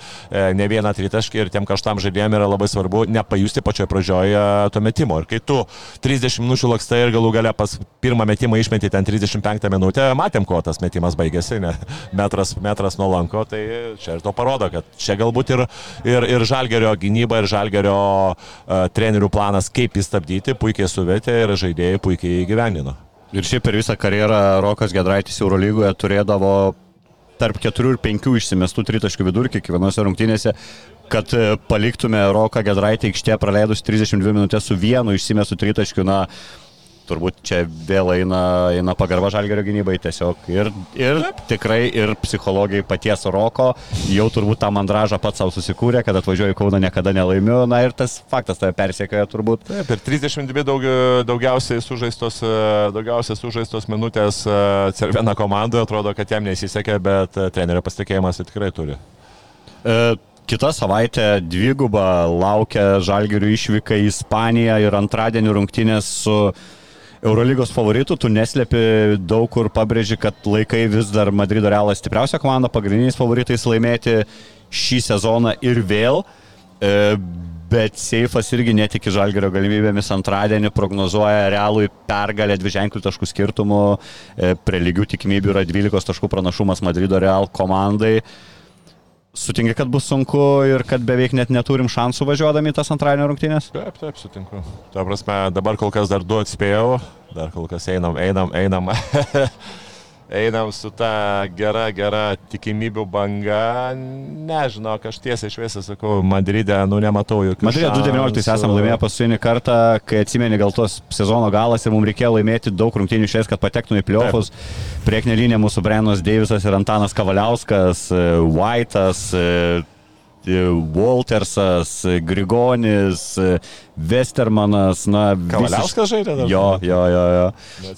ne vieną tritaškį ir tiem karštam žaidėjim yra labai svarbu nepajusti pačioje pradžioje to metimo. Ir kai tu 30 minučių lakstai ir galų gale pas pirmą metimą išmeti ten 35 minutę, matėm, kuo tas metimas baigėsi, ne? metras, metras nuo lanko, tai čia ir to parodo, kad čia galbūt ir, ir, ir žalgerio gynyba, ir žalgerio uh, trenerių planas, kaip jį stabdyti, puikiai suvetė ir žaidėjai puikiai įgyvendino. Ir šiaip per visą karjerą Rokas Gedraitis Eurolygoje turėdavo tarp 4 ir 5 išsimestų tritaškių vidurkį kiekvienose rungtynėse, kad e, paliktume Roką Gedraitį aikštėje praleidus 32 minutės su vienu išsimestų tritaškiu, na, turbūt čia vėl eina, eina pagarba žalgerio gynybai tiesiog. Ir, ir tikrai ir psichologai paties Roko jau turbūt tą mandražą pats savo susikūrė, kad atvažiuoju Kauną niekada nelaimiu. Na ir tas faktas tave persiekioja turbūt. Taip, ir 32 daug, daugiausiai, sužaistos, daugiausiai sužaistos minutės e, Cervena komandoje, atrodo, kad jam nesisekė, bet e, trenerio pasitikėjimas tikrai turi. E, Kita savaitė dviguba laukia Žalgirių išvyka į Ispaniją ir antradienį rungtynės su Eurolygos favoritų, tu neslėpi daug kur pabrėži, kad laikai vis dar Madrido Realas stipriausia komanda, pagrindiniais favoritais laimėti šį sezoną ir vėl. E, bet Seifas irgi netiki žalgerio galimybėmis antradienį, prognozuoja realui pergalę dviženklių taškų skirtumų, e, prie lygių tikimybių yra 12 taškų pranašumas Madrido Real komandai. Sutinki, kad bus sunku ir kad beveik net neturim šansų važiuodami tas antradienio rungtynės? Taip, taip, sutinku. Tuo prasme, dabar kol kas dar du atspėjau, dar kol kas einam, einam, einam. einam su ta gera, gera tikimybių banga. Nežinau, aš tiesiai šviesiai sakau, Madride, nu nematau jokių. Madride 2019 esame laimėję paskutinį kartą, kai atsimeni gal tos sezono galas ir mums reikėjo laimėti daug rungtynių šiais, kad patektume į pliofus. Priekinė linija mūsų Brenos Deivisas ir Antanas Kavaliauskas, White'as Waltersas, Grigonis, Westermanas, na... Kavaliauskas žaidė dar? Jo, jo, jo.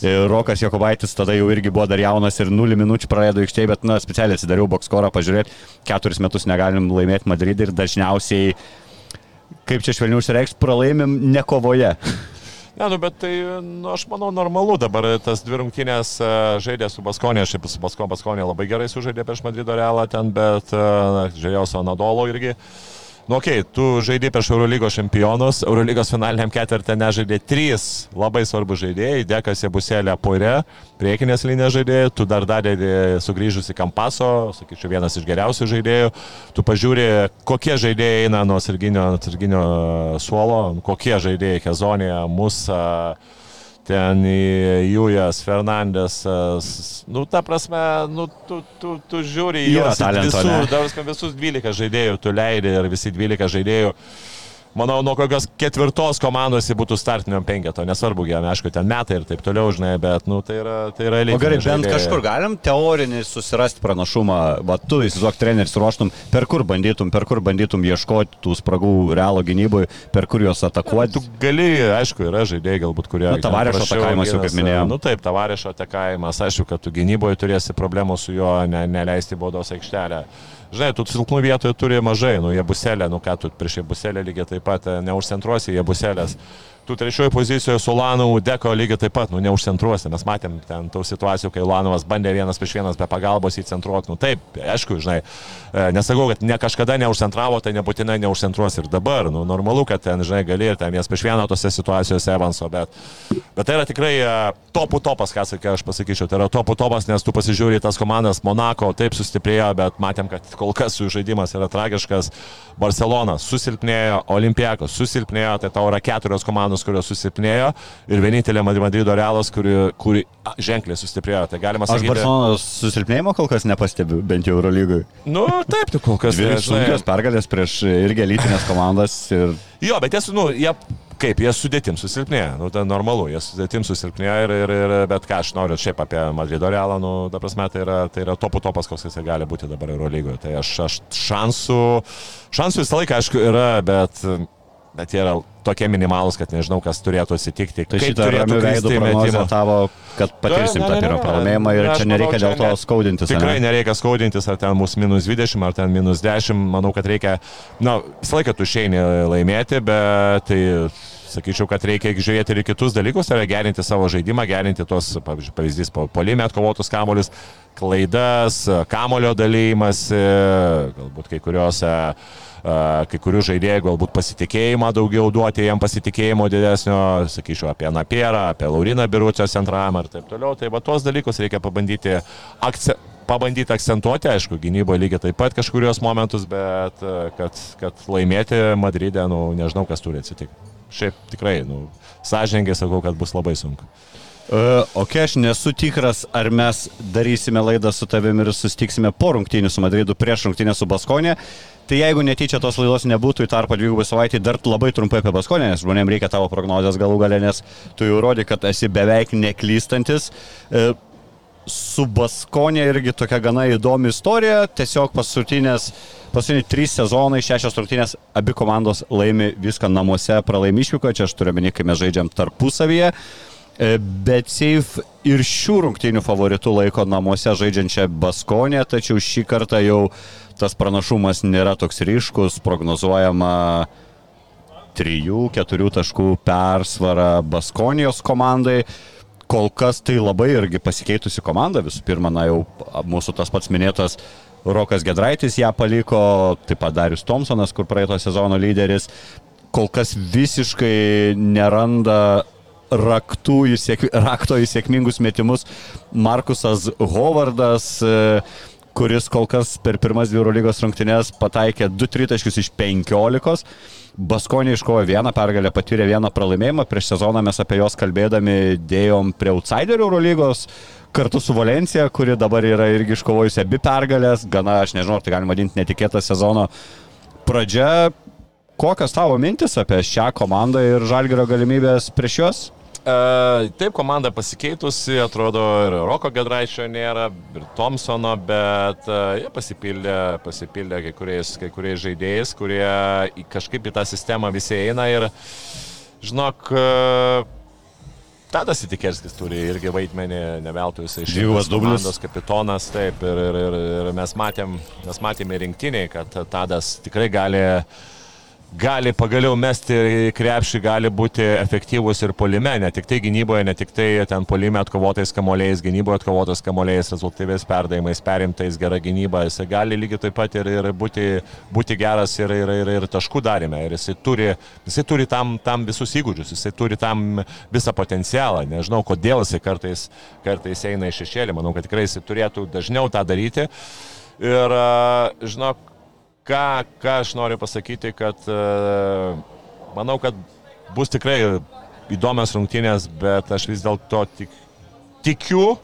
jo. Rokas Jokubaitis tada jau irgi buvo dar jaunas ir 0 minučių praleido aikštėje, bet, na, specialiai atsidariau bokskorą pažiūrėti, keturis metus negalim laimėti Madridą ir dažniausiai, kaip čia švelniau išreikšti, pralaimim ne kovoje. Ne, nu, bet tai, nu, aš manau, normalu dabar tas dvi rungtynės e, žaidė su Baskonė, šiaip su Baskonė, Baskonė labai gerai sužaidė prieš Madrido Realą ten, bet e, žiūrėjau su Anadolo irgi. Uh, Nu, okei, okay, tu žaidži prieš Eurolygos čempionus, Eurolygos finaliniam ketvirtį nežaidė trys labai svarbus žaidėjai, Dekas Jebuselė Poire, priekinės linijos žaidėjai, tu dar darėdi sugrįžusi Kampaso, sakyčiau, vienas iš geriausių žaidėjų, tu pažiūri, kokie žaidėjai eina nuo sarginio, sarginio suolo, kokie žaidėjai Hezonija, Musa. Uh, ten Jujas, Fernandesas, nu, ta prasme, nu, tu, tu, tu žiūri į juos visus, visus 12 žaidėjų, tu leidai ir visi 12 žaidėjų manau, nuo kokios ketvirtos komandos jį būtų startiniam penketo, nesvarbu, jam, aišku, ten metai ir taip toliau, žinai, bet, nu, tai yra, tai yra lygiai. Gerai, bent žaidėjai. kažkur galim teorinį susirasti pranašumą, va, tu įsivaizduok treneris ruoštum, per kur bandytum, per kur bandytum ieškoti tų spragų realo gynyboje, per kur juos atakuoti. Tu gali, aišku, yra žaidėjai galbūt, kurie... Nu, tavarešo atakavimas, jau kaip minėjau. Nu, taip, tavarešo atakavimas, aišku, kad tu gynyboje turėsi problemų su juo, ne, neleisti baudos aikštelę žinai, tų silpnų vietoje turi mažai, nu jie buselė, nu ką tu prieš jie buselę lygiai taip pat e, neužcentruosi, jie buselės. Tu trečioje pozicijoje su Ulanovu Deko lygiai taip pat, nu neužcentruosi, mes matėm ten tų situacijų, kai Ulanovas bandė vienas prieš vienas be pagalbos įcentruoti, nu taip, aišku, žinai, e, nesakau, kad ne kažkada neužcentravo, tai nebūtinai neužcentruos ir dabar, nu normalu, kad ten, žinai, gali ir ten vienas prieš vieną tose situacijose Evanso, bet, bet tai yra tikrai e, topų topas, ką sakai, aš pasakyčiau, tai yra topų topas, nes tu pasižiūri tas komandas, Monako taip sustiprėjo, bet matėm, kad kol kas jų žaidimas yra tragiškas, Barcelona susilpnėjo, Olimpiakos susilpnėjo, tai tau yra keturios komandos, kurios susilpnėjo ir vienintelė Madrido realas, kuri, kuri ženkliai sustiprėjo. Tai galima sakyti. Aš Barcelonos susilpnėjimo kol kas nepastebiu, bent jau Eurolygui. Nu, taip, tai kol kas. Dvi sunkios pergalės prieš irgi elitinės komandas. Ir... Jo, bet esu, nu, jie kaip jie sudėtim susilpnėja, nu, tai normalu, jie sudėtim susilpnėja ir, ir, ir bet ką aš noriu šiaip apie Madrido realą, nu, ta prasme, tai yra, tai yra topų topas, koks jisai gali būti dabar Euro lygoje. Tai aš, aš šansų, šansų visą laiką, aišku, yra, bet, bet jie yra tokie minimalus, kad nežinau, kas turėtų atsitikti. Tai šitą ramių veidų prognozę tavo, kad patirsim Ne, tą ne, ne, pirmą ne, pralaimėjimą ir ne, čia nereikia dėl to ne- skaudintis. Tikrai ane? nereikia skaudintis, ar ten mūsų minus 20, ar ten minus 10. Manau, kad reikia, na, visą laiką tu išeini laimėti, bet tai sakyčiau, kad reikia žiūrėti ir kitus dalykus, tai yra gerinti savo žaidimą, gerinti tos, pavyzdžiui, pavyzdys, po- polime atkovotus kamolius, klaidas, kamulio dalymas, galbūt kai kuriuose kai kurių žaidėjų galbūt pasitikėjimą daugiau duoti, jam pasitikėjimo didesnio, sakyčiau, apie Napierą, apie Lauriną Biručio centravimą ir taip toliau. Tai va tuos dalykus reikia pabandyti, akce, pabandyti akcentuoti, aišku, gynyboje lygiai taip pat kažkurios momentus, bet a, kad, kad laimėti Madride, nu, nežinau, kas turi atsitikti. Šiaip tikrai, nu, sąžininkai sakau, kad bus labai sunku. Uh, ok, aš nesu tikras, ar mes darysime laidą su tavimi ir susitiksime po rungtynių su Madridu prieš rungtynę su Baskonė. Tai jeigu netyčia tos laidos nebūtų į tarpą dvigubai savaitį, dar labai trumpai apie Baskonę, nes žmonėms reikia tavo prognozijas galų galę, nes tu jau rodai, kad esi beveik neklystantis. Uh, su Baskonė irgi tokia gana įdomi istorija. Tiesiog paskutinės, paskutiniai trys sezonai, šešios rungtynės, abi komandos laimi viską namuose, pralaimi išvyko, čia aš turiu meni, kai mes žaidžiam tarpusavyje. E, Bet Seif ir šių rungtynių favoritų laiko namuose žaidžiančią Baskonę, tačiau šį kartą jau tas pranašumas nėra toks ryškus, prognozuojama 3-4 taškų persvara Baskonijos komandai kol kas tai labai irgi pasikeitusi komanda. Visų pirma, na jau mūsų tas pats minėtas Rokas Gedraitis ją paliko, taip pat Darius Thompsonas, kur praeito sezono lyderis, kol kas visiškai neranda raktų į sėk, rakto į sėkmingus metimus. Markusas Hovardas, e, kuris kol kas per pirmas dvi Eurolygos rungtynės pataikė 2 tritaškius iš 15. Baskonė iškovojo vieną pergalę, patyrė vieną pralaimėjimą. Prieš sezoną mes apie juos kalbėdami dėjom prie outsiderių Eurolygos kartu su Valencija, kuri dabar yra irgi iškovojusi abi pergalės. Gana, aš nežinau, ar tai galima vadinti netikėtą sezono pradžia. Kokios tavo mintis apie šią komandą ir žalgerio galimybės prieš juos? E, taip, komanda pasikeitusi, atrodo, ir Roko Gedraičio nėra, ir Thompsono, bet e, jie pasipildė, pasipildė kai, kuriais, kai kuriais žaidėjais, kurie kažkaip į tą sistemą visi eina ir, žinok, e, Tadas Itikerskis turi irgi vaidmenį, neveltui jisai iš Dvigubas dublis. komandos kapitonas, taip, ir, ir, ir, ir mes matėm, mes matėme rinktiniai, kad Tadas tikrai gali gali pagaliau mesti į krepšį, gali būti efektyvus ir polime, ne tik tai gynyboje, ne tik tai ten polime atkovotais kamoliais, gynyboje atkovotais kamoliais, rezultatyviais perdavimais, perimtais gera gynyba, jis gali lygiai taip pat ir, ir būti, būti geras ir, ir, ir, ir taškų darime, ir jisai turi, jisai turi tam, tam visus įgūdžius, jisai turi tam visą potencialą, nežinau, kodėl jisai kartais, kartais eina iš šešėlį, manau, kad tikrai jisai turėtų dažniau tą daryti. Ir, žinok, ką, ką aš noriu pasakyti, kad uh, manau, kad bus tikrai įdomios rungtynės, bet aš vis dėlto tik, tikiu,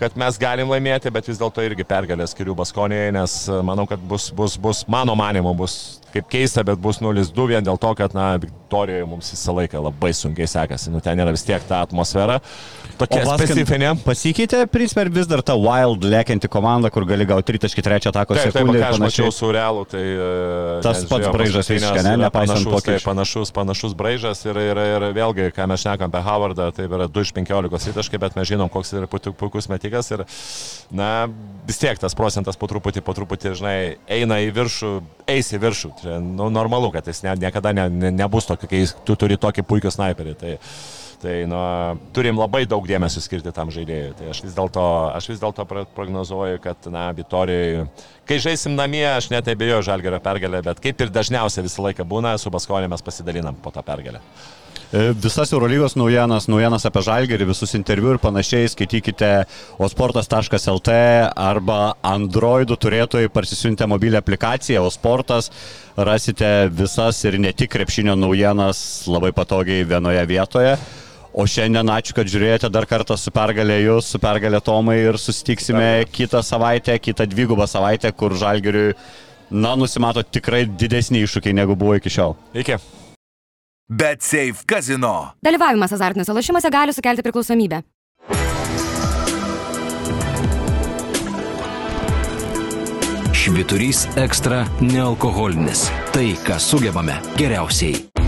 kad mes galim laimėti, bet vis dėlto irgi pergalę skiriu Baskonijai, nes e, manau, kad bus, bus, bus mano manimo, bus kaip keista, bet bus 0-2 vien dėl to, kad, na, Viktorijoje mums visą laiką labai sunkiai sekasi, nu ten yra vis tiek ta atmosfera. Tokia specifinė. Pasikeitė, ar vis dar ta wild lėkianti komanda, kur gali gauti 3.3 atako Taip, taip, sekundę ką ir aš mačiau su realu, tai... e, Tas nes pats braižas visiškai, ne, nepaisant panašus, tai pokyčių. panašus, panašus braižas ir, ir, ir vėlgi, ką mes šnekam apie Howardą, tai yra 2 iš 15 įtaškai, bet mes žinom, koks yra puiku- puikus metikas ir, na, vis tiek tas procentas po truputį, po truputį, žinai, eina į viršų, eis į viršų. Nu, normalu, kad jis ne, niekada ne, ne, nebus tokio, kai tu turi tokį puikų sniperį. Tai, Tai nu, turim labai daug dėmesio skirti tam žaidėjui. Tai aš vis dėlto, aš vis dėlto pro- prognozuoju, kad, na, Vitorijai, kai žaisim namie, aš net abejoju žalgerio pergalę, bet kaip ir dažniausiai visą laiką būna, su Baskonė mes pasidalinam po tą pergalę. E, Visas Eurolygos naujienas, naujienas apie Žalgerį, visus interviu ir panašiai skaitykite osportas.lt arba Androidų turėtojai parsisiuntę mobilią aplikaciją Osportas. Rasite visas ir ne tik krepšinio naujienas labai patogiai vienoje vietoje. O šiandien ačiū, kad žiūrėjote dar kartą su pergalė jūs, su pergalė Tomai ir susitiksime kitą savaitę, kitą dvigubą savaitę, kur Žalgeriui, na, nusimato tikrai didesnį iššūkį negu buvo iki šiol. Iki. Bet Safe Casino. Dalyvavimas azartiniuose lošimuose gali sukelti priklausomybę. Šviturys ekstra nealkoholinis. Tai, ką sugebame geriausiai.